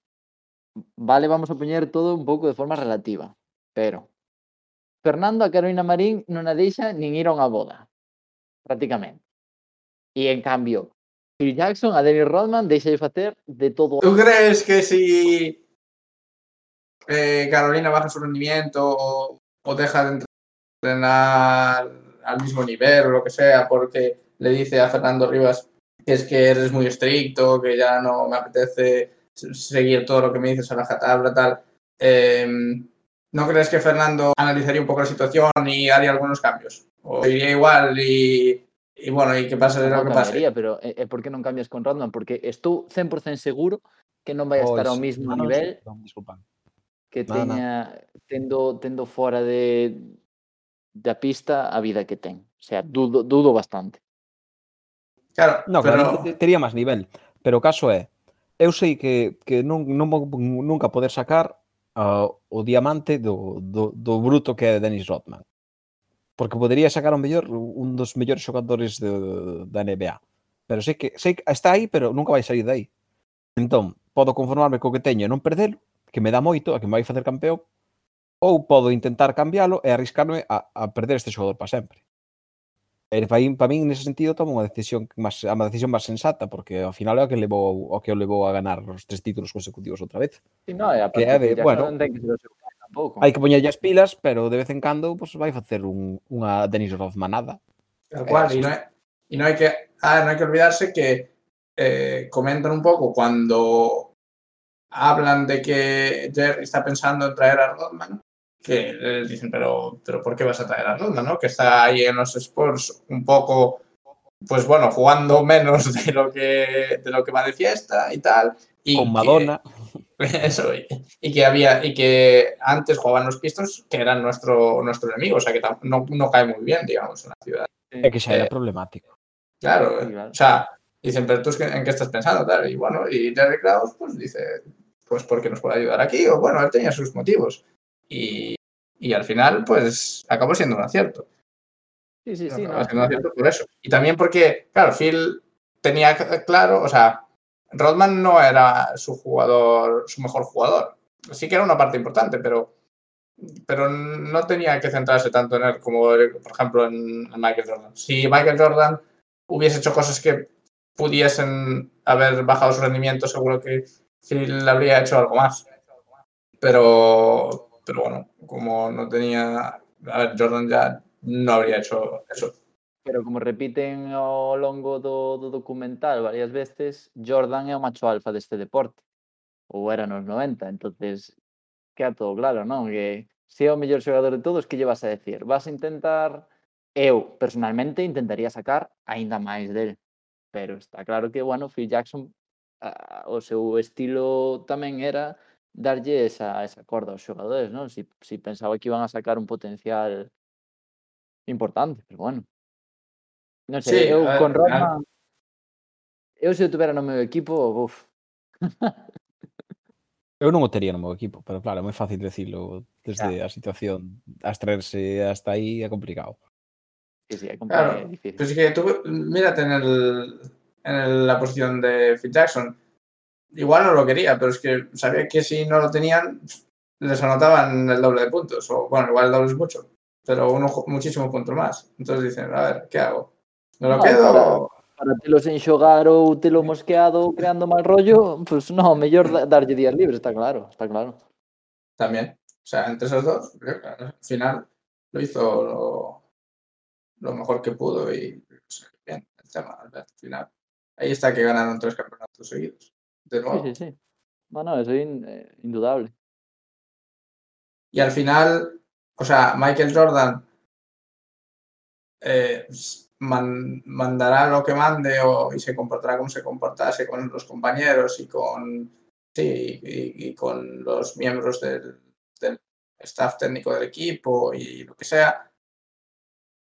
vale, vamos a poñer todo un pouco de forma relativa, pero Fernando a Carolina Marín non a deixa nin ir a unha boda, prácticamente. E en cambio, Phil Jackson a Dennis Rodman deixa de facer de todo. Tú crees que si eh, Carolina baja su rendimiento o, o deja de entrenar al mismo nivel o lo que sea porque le dice a Fernando Rivas que es que eres muy estricto, que ya no me apetece seguir todo lo que me dices a la tabla, tal? eh, ¿No crees que Fernando analizaría un poco la situación y haría algunos cambios? ¿O iría igual y, y bueno, y que pase lo que pase? pero e, e por que non cambias con Rodman? Porque estou 100% seguro que non vai a estar ao Pois, mismo ah, non nivel disculpa. que Nada, nada. teña tendo tendo fora de da pista a vida que ten. O sea, dudo, dudo bastante. Claro, No, pero... tería máis nivel. Pero o caso é, eu sei que, que non, non vou nunca poder sacar uh, o diamante do, do, do bruto que é Dennis Rodman. Porque podería sacar un mellor un dos mellores xogadores de, da NBA. Pero sei que, sei que está aí, pero nunca vai sair dai. Entón, podo conformarme co que teño e non perdelo, que me dá moito, a que me vai facer campeón, ou podo intentar cambiálo e arriscarme a, a perder este xogador para sempre. Eh, e para min, para min nese sentido toma unha decisión máis a decisión máis sensata porque ao final é o que levou o que o levou a ganar os tres títulos consecutivos outra vez. Si sí, no, a que é de, que bueno, non ten que ser o seu tampouco. Hai que poñerlle as pilas, pero de vez en cando pues, vai facer un, unha Denis Rodman. Tal cual, e eh, non hai, y no hai que ah, non hai que olvidarse que eh, comentan un pouco cuando hablan de que Jerry está pensando en traer a Rodman, que les dicen, pero, pero ¿por qué vas a traer a Rodman? ¿no? Que está ahí en los Spurs un poco, pues bueno, jugando menos de lo que, de lo que va de fiesta y tal. Y Con que- Madonna. eso, y, y que había, y que antes jugaban los Pistons, que eran nuestro, nuestro enemigo, o sea que no, no cae muy bien, digamos, en la ciudad. É que era Eh, problemático. Claro, o sea, dicen, pero tú es en qué estás pensando, tal, y bueno, y Jerry Krause, pues dice, pues porque nos puede ayudar aquí, o bueno, él tenía sus motivos. Y, y al final, pues, acabó siendo un acierto. Sí, sí, sí. acabó No, siendo un acierto por eso. Y también porque, claro, Phil tenía claro, o sea, Rodman no era su jugador, su mejor jugador. Sí que era una parte importante, pero, pero no tenía que centrarse tanto en él como, por ejemplo, en, en Michael Jordan. Si Michael Jordan hubiese hecho cosas que pudiesen haber bajado su rendimiento, seguro que Phil habría hecho algo más. Pero, pero bueno, como no tenía. A ver, Jordan ya no habría hecho eso. Pero como repiten ao longo do, do documental varias veces, Jordan é o macho alfa deste deporte. Ou era nos 90, entonces queda todo claro, non? Que se é o mellor xogador de todos, que lle vas a decir? Vas a intentar... Eu, personalmente, intentaría sacar aínda máis del. Pero está claro que, bueno, Phil Jackson, uh, o seu estilo tamén era darlle esa, esa corda aos xogadores, non? Si, si pensaba que iban a sacar un potencial importante, pero bueno. Non sei, Sí, eu ver, con ao final- Rodman... Eu se eu tuvera no meu equipo, uf, Eu non o tería no meu equipo, pero claro, é moi fácil decirlo desde a situación abstraerse hasta aí é complicado. sí, sí, é Claro, complicado, é difícil. Pues es que tú, mírate en, el, en el- la posición de Phil Jackson. Igual no lo quería, pero es que sabía que si no lo tenían, les anotaban el doble de puntos. O bueno, igual el doble es mucho, pero uno muchísimo punto más. Entonces dicen, a ver, ¿qué hago? ¿Me lo No, quedo? para- Para telo sen xogar ou telo mosqueado ou creando mal rollo, pues no, mellor da- darlle días libres, está claro, está claro. También. O sea, entre esos dos, al final lo hizo lo, lo mejor que pudo y bien, el tema, al final. Ahí está que ganaron tres campeonatos seguidos. De Sí, nuevo. sí, sí. No, no, eso es in- eh, indudable. Y al final, o sea, Michael Jordan eh, man- mandará lo que mande o, y se comportará como se comportase con los compañeros y con, sí, y, y con los miembros del, del staff técnico del equipo y lo que sea.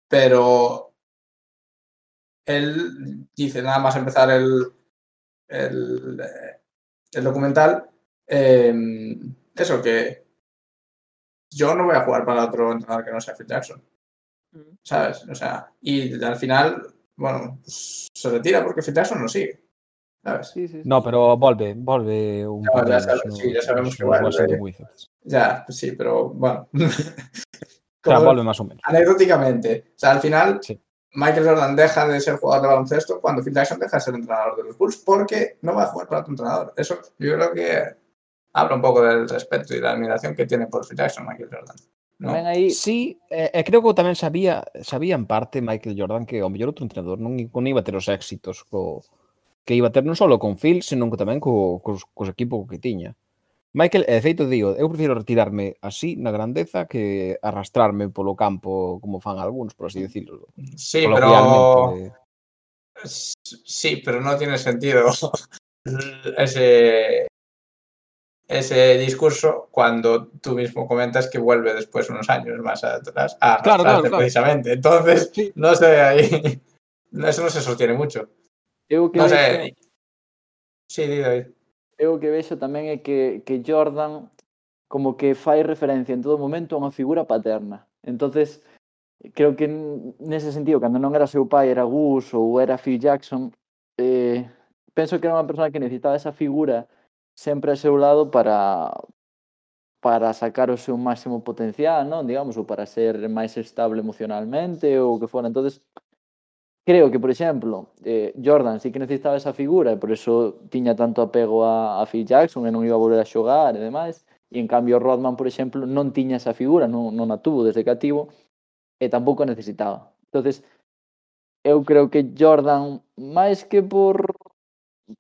Pero él dice nada más empezar el, el, el documental, eh, eso que yo no voy a jugar para otro entrenador que no sea Phil Jackson, ¿sabes? O sea, y al final, bueno, pues, se retira porque Phil Jackson no sigue, ¿sabes? Sí, sí, sí. No, pero volve, volve un de ya sabes, no- sí, ya sabemos que vuelve. Ya, pues sí, pero bueno. O sea, volve máis ou menos. anecdóticamente, o sea, al final Sí. Michael Jordan deja de ser jugador de baloncesto cuando Phil Jackson deja de ser entrenador de los Bulls porque no va a jugar para tu entrenador. Eso yo creo que habla un poco del respeto y la admiración que tiene por Phil Jackson Michael Jordan. ¿no? Aí, sí, eh, eh, creo que tamén sabía sabía en parte Michael Jordan que o mellor outro entrenador non, non iba a ter os éxitos co, que iba a ter non só con Phil, senón que tamén co, cos, cos equipos que tiña. Michael, e de feito digo, eu prefiro retirarme así na grandeza que arrastrarme polo campo como fan algúns, por así mm. decirlo. Sí, pero... Sí, pero no tiene sentido ese, ese discurso cuando tú mismo comentas que vuelve después unos años más atrás a arrastrarte claro, claro, claro. precisamente. Entonces, sí. no sé, ahí... Eso no se sostiene mucho. Eu que no sé... Sí, di, David eu que vexo tamén é que, que Jordan como que fai referencia en todo momento a unha figura paterna. entonces creo que nese sentido, cando non era seu pai, era Gus ou era Phil Jackson, eh, penso que era unha persona que necesitaba esa figura sempre a seu lado para para sacar o seu máximo potencial, non? Digamos, ou para ser máis estable emocionalmente ou o que fora. entonces creo que, por exemplo, eh, Jordan sí que necesitaba esa figura e por eso tiña tanto apego a, a Phil Jackson e non iba a volver a xogar e demais. E en cambio Rodman, por exemplo, non tiña esa figura, non, non a tuvo desde cativo e tampouco necesitaba. entonces eu creo que Jordan, máis que por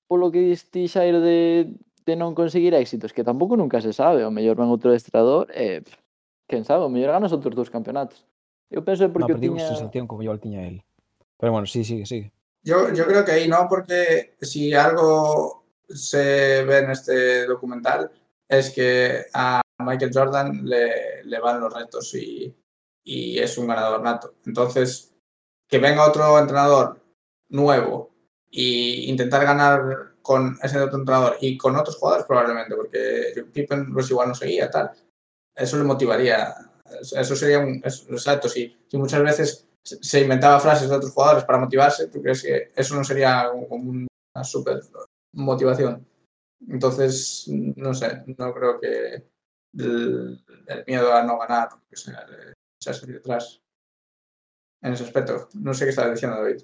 polo que diste Xairo de, de non conseguir éxitos, que tampouco nunca se sabe, o mellor van outro destrador e, eh, quen sabe, o mellor ganas outros dous campeonatos. Eu penso porque no, tiña... sensación como yo tiña el. Pero bueno, sí, sigue, sigue. Yo, yo creo que ahí no, porque si algo se ve en este documental es que a Michael Jordan le, le van los retos y, y es un ganador nato. Entonces, que venga otro entrenador nuevo e intentar ganar con ese otro entrenador y con otros jugadores probablemente, porque Pippen pues igual no seguía, tal. Eso le motivaría. Eso sería un... exacto, si, si muchas veces se inventaba frases de otros jugadores para motivarse, ¿tú crees que eso no sería como una super motivación? Entonces, no sé, no creo que el, el miedo a no ganar que sea, echarse detrás en ese aspecto. No sé qué estás diciendo, David.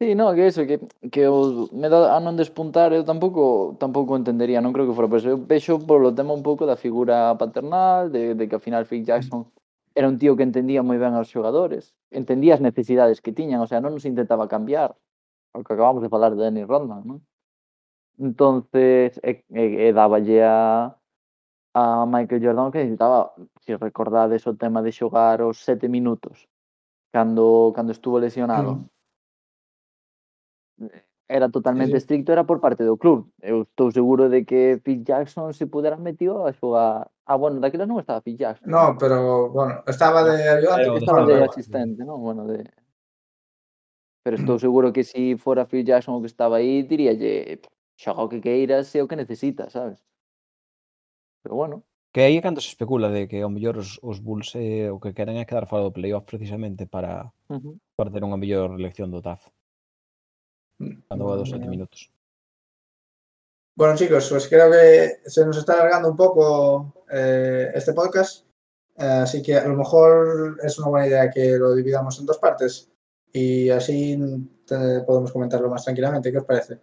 Sí, no, que eso, que, que me da a non despuntar, eu tampouco tampouco entendería, non creo que fora, pero eu vexo polo tema un pouco da figura paternal, de, de que ao final Phil Jackson era un tío que entendía moi ben aos xogadores, entendía as necesidades que tiñan, o sea, non nos intentaba cambiar, o que acabamos de falar de Dennis Rodman, non? Entonces, e, e, e dáballe a, a Michael Jordan que necesitaba, se si recordades o tema de xogar os sete minutos, cando, cando estuvo lesionado. Mm era totalmente sí. estricto era por parte do club. Eu estou seguro de que Phil Jackson se pudera metido a xogar... Ah, bueno, daquela non estaba Phil Jackson. No, pero, bueno, estaba de ayudante. Pero, estaba de asistente, non? Bueno, de... Pero estou seguro que se si fora Phil Jackson o que estaba aí, diríalle, xoga o que queiras e o que necesitas, sabes? Pero bueno. Que aí é cando se especula de que ao mellor os, os Bulls eh, o que queren é quedar fora do playoff precisamente para, uh -huh. para ter unha mellor elección do TAF. Cando va dos sete minutos. Bueno, chicos, pues creo que se nos está alargando un poco eh, este podcast. Eh, así que a lo mejor es una buena idea que lo dividamos en dos partes y así te, podemos comentarlo más tranquilamente. ¿Qué os parece?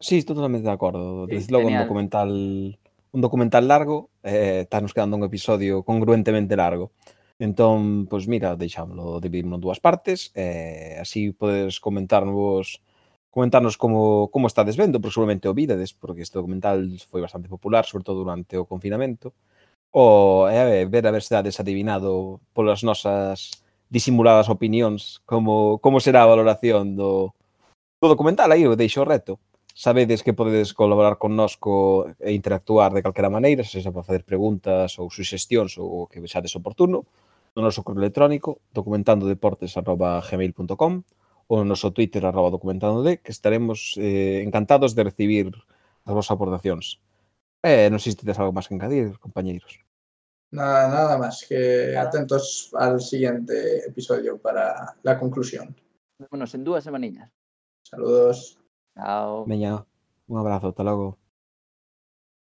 Sí, estou totalmente de acordo. Sí, Desde un documental un documental largo, eh, está nos quedando un episodio congruentemente largo. Entón, pois mira, deixámoslo dividimos en dúas partes, e así podes comentarnos comentarnos como, como estades vendo, porque seguramente o vídedes, porque este documental foi bastante popular, sobre todo durante o confinamento, o eh, ver, a ver se dades adivinado polas nosas disimuladas opinións como, como será a valoración do, do documental, aí eu deixo o reto. Sabedes que podedes colaborar connosco e interactuar de calquera maneira, se para facer preguntas ou suxestións ou o que vexades oportuno, no noso correo electrónico documentandodeportes.gmail.com ou no noso Twitter arroba documentandode que estaremos eh, encantados de recibir as vosas aportacións. Eh, non sei se tedes algo máis que engadir, compañeiros. Nada, nada más, que atentos al siguiente episodio para la conclusión. Vámonos en dúas semaniñas. Saludos. Chao. Veña, un abrazo, hasta logo.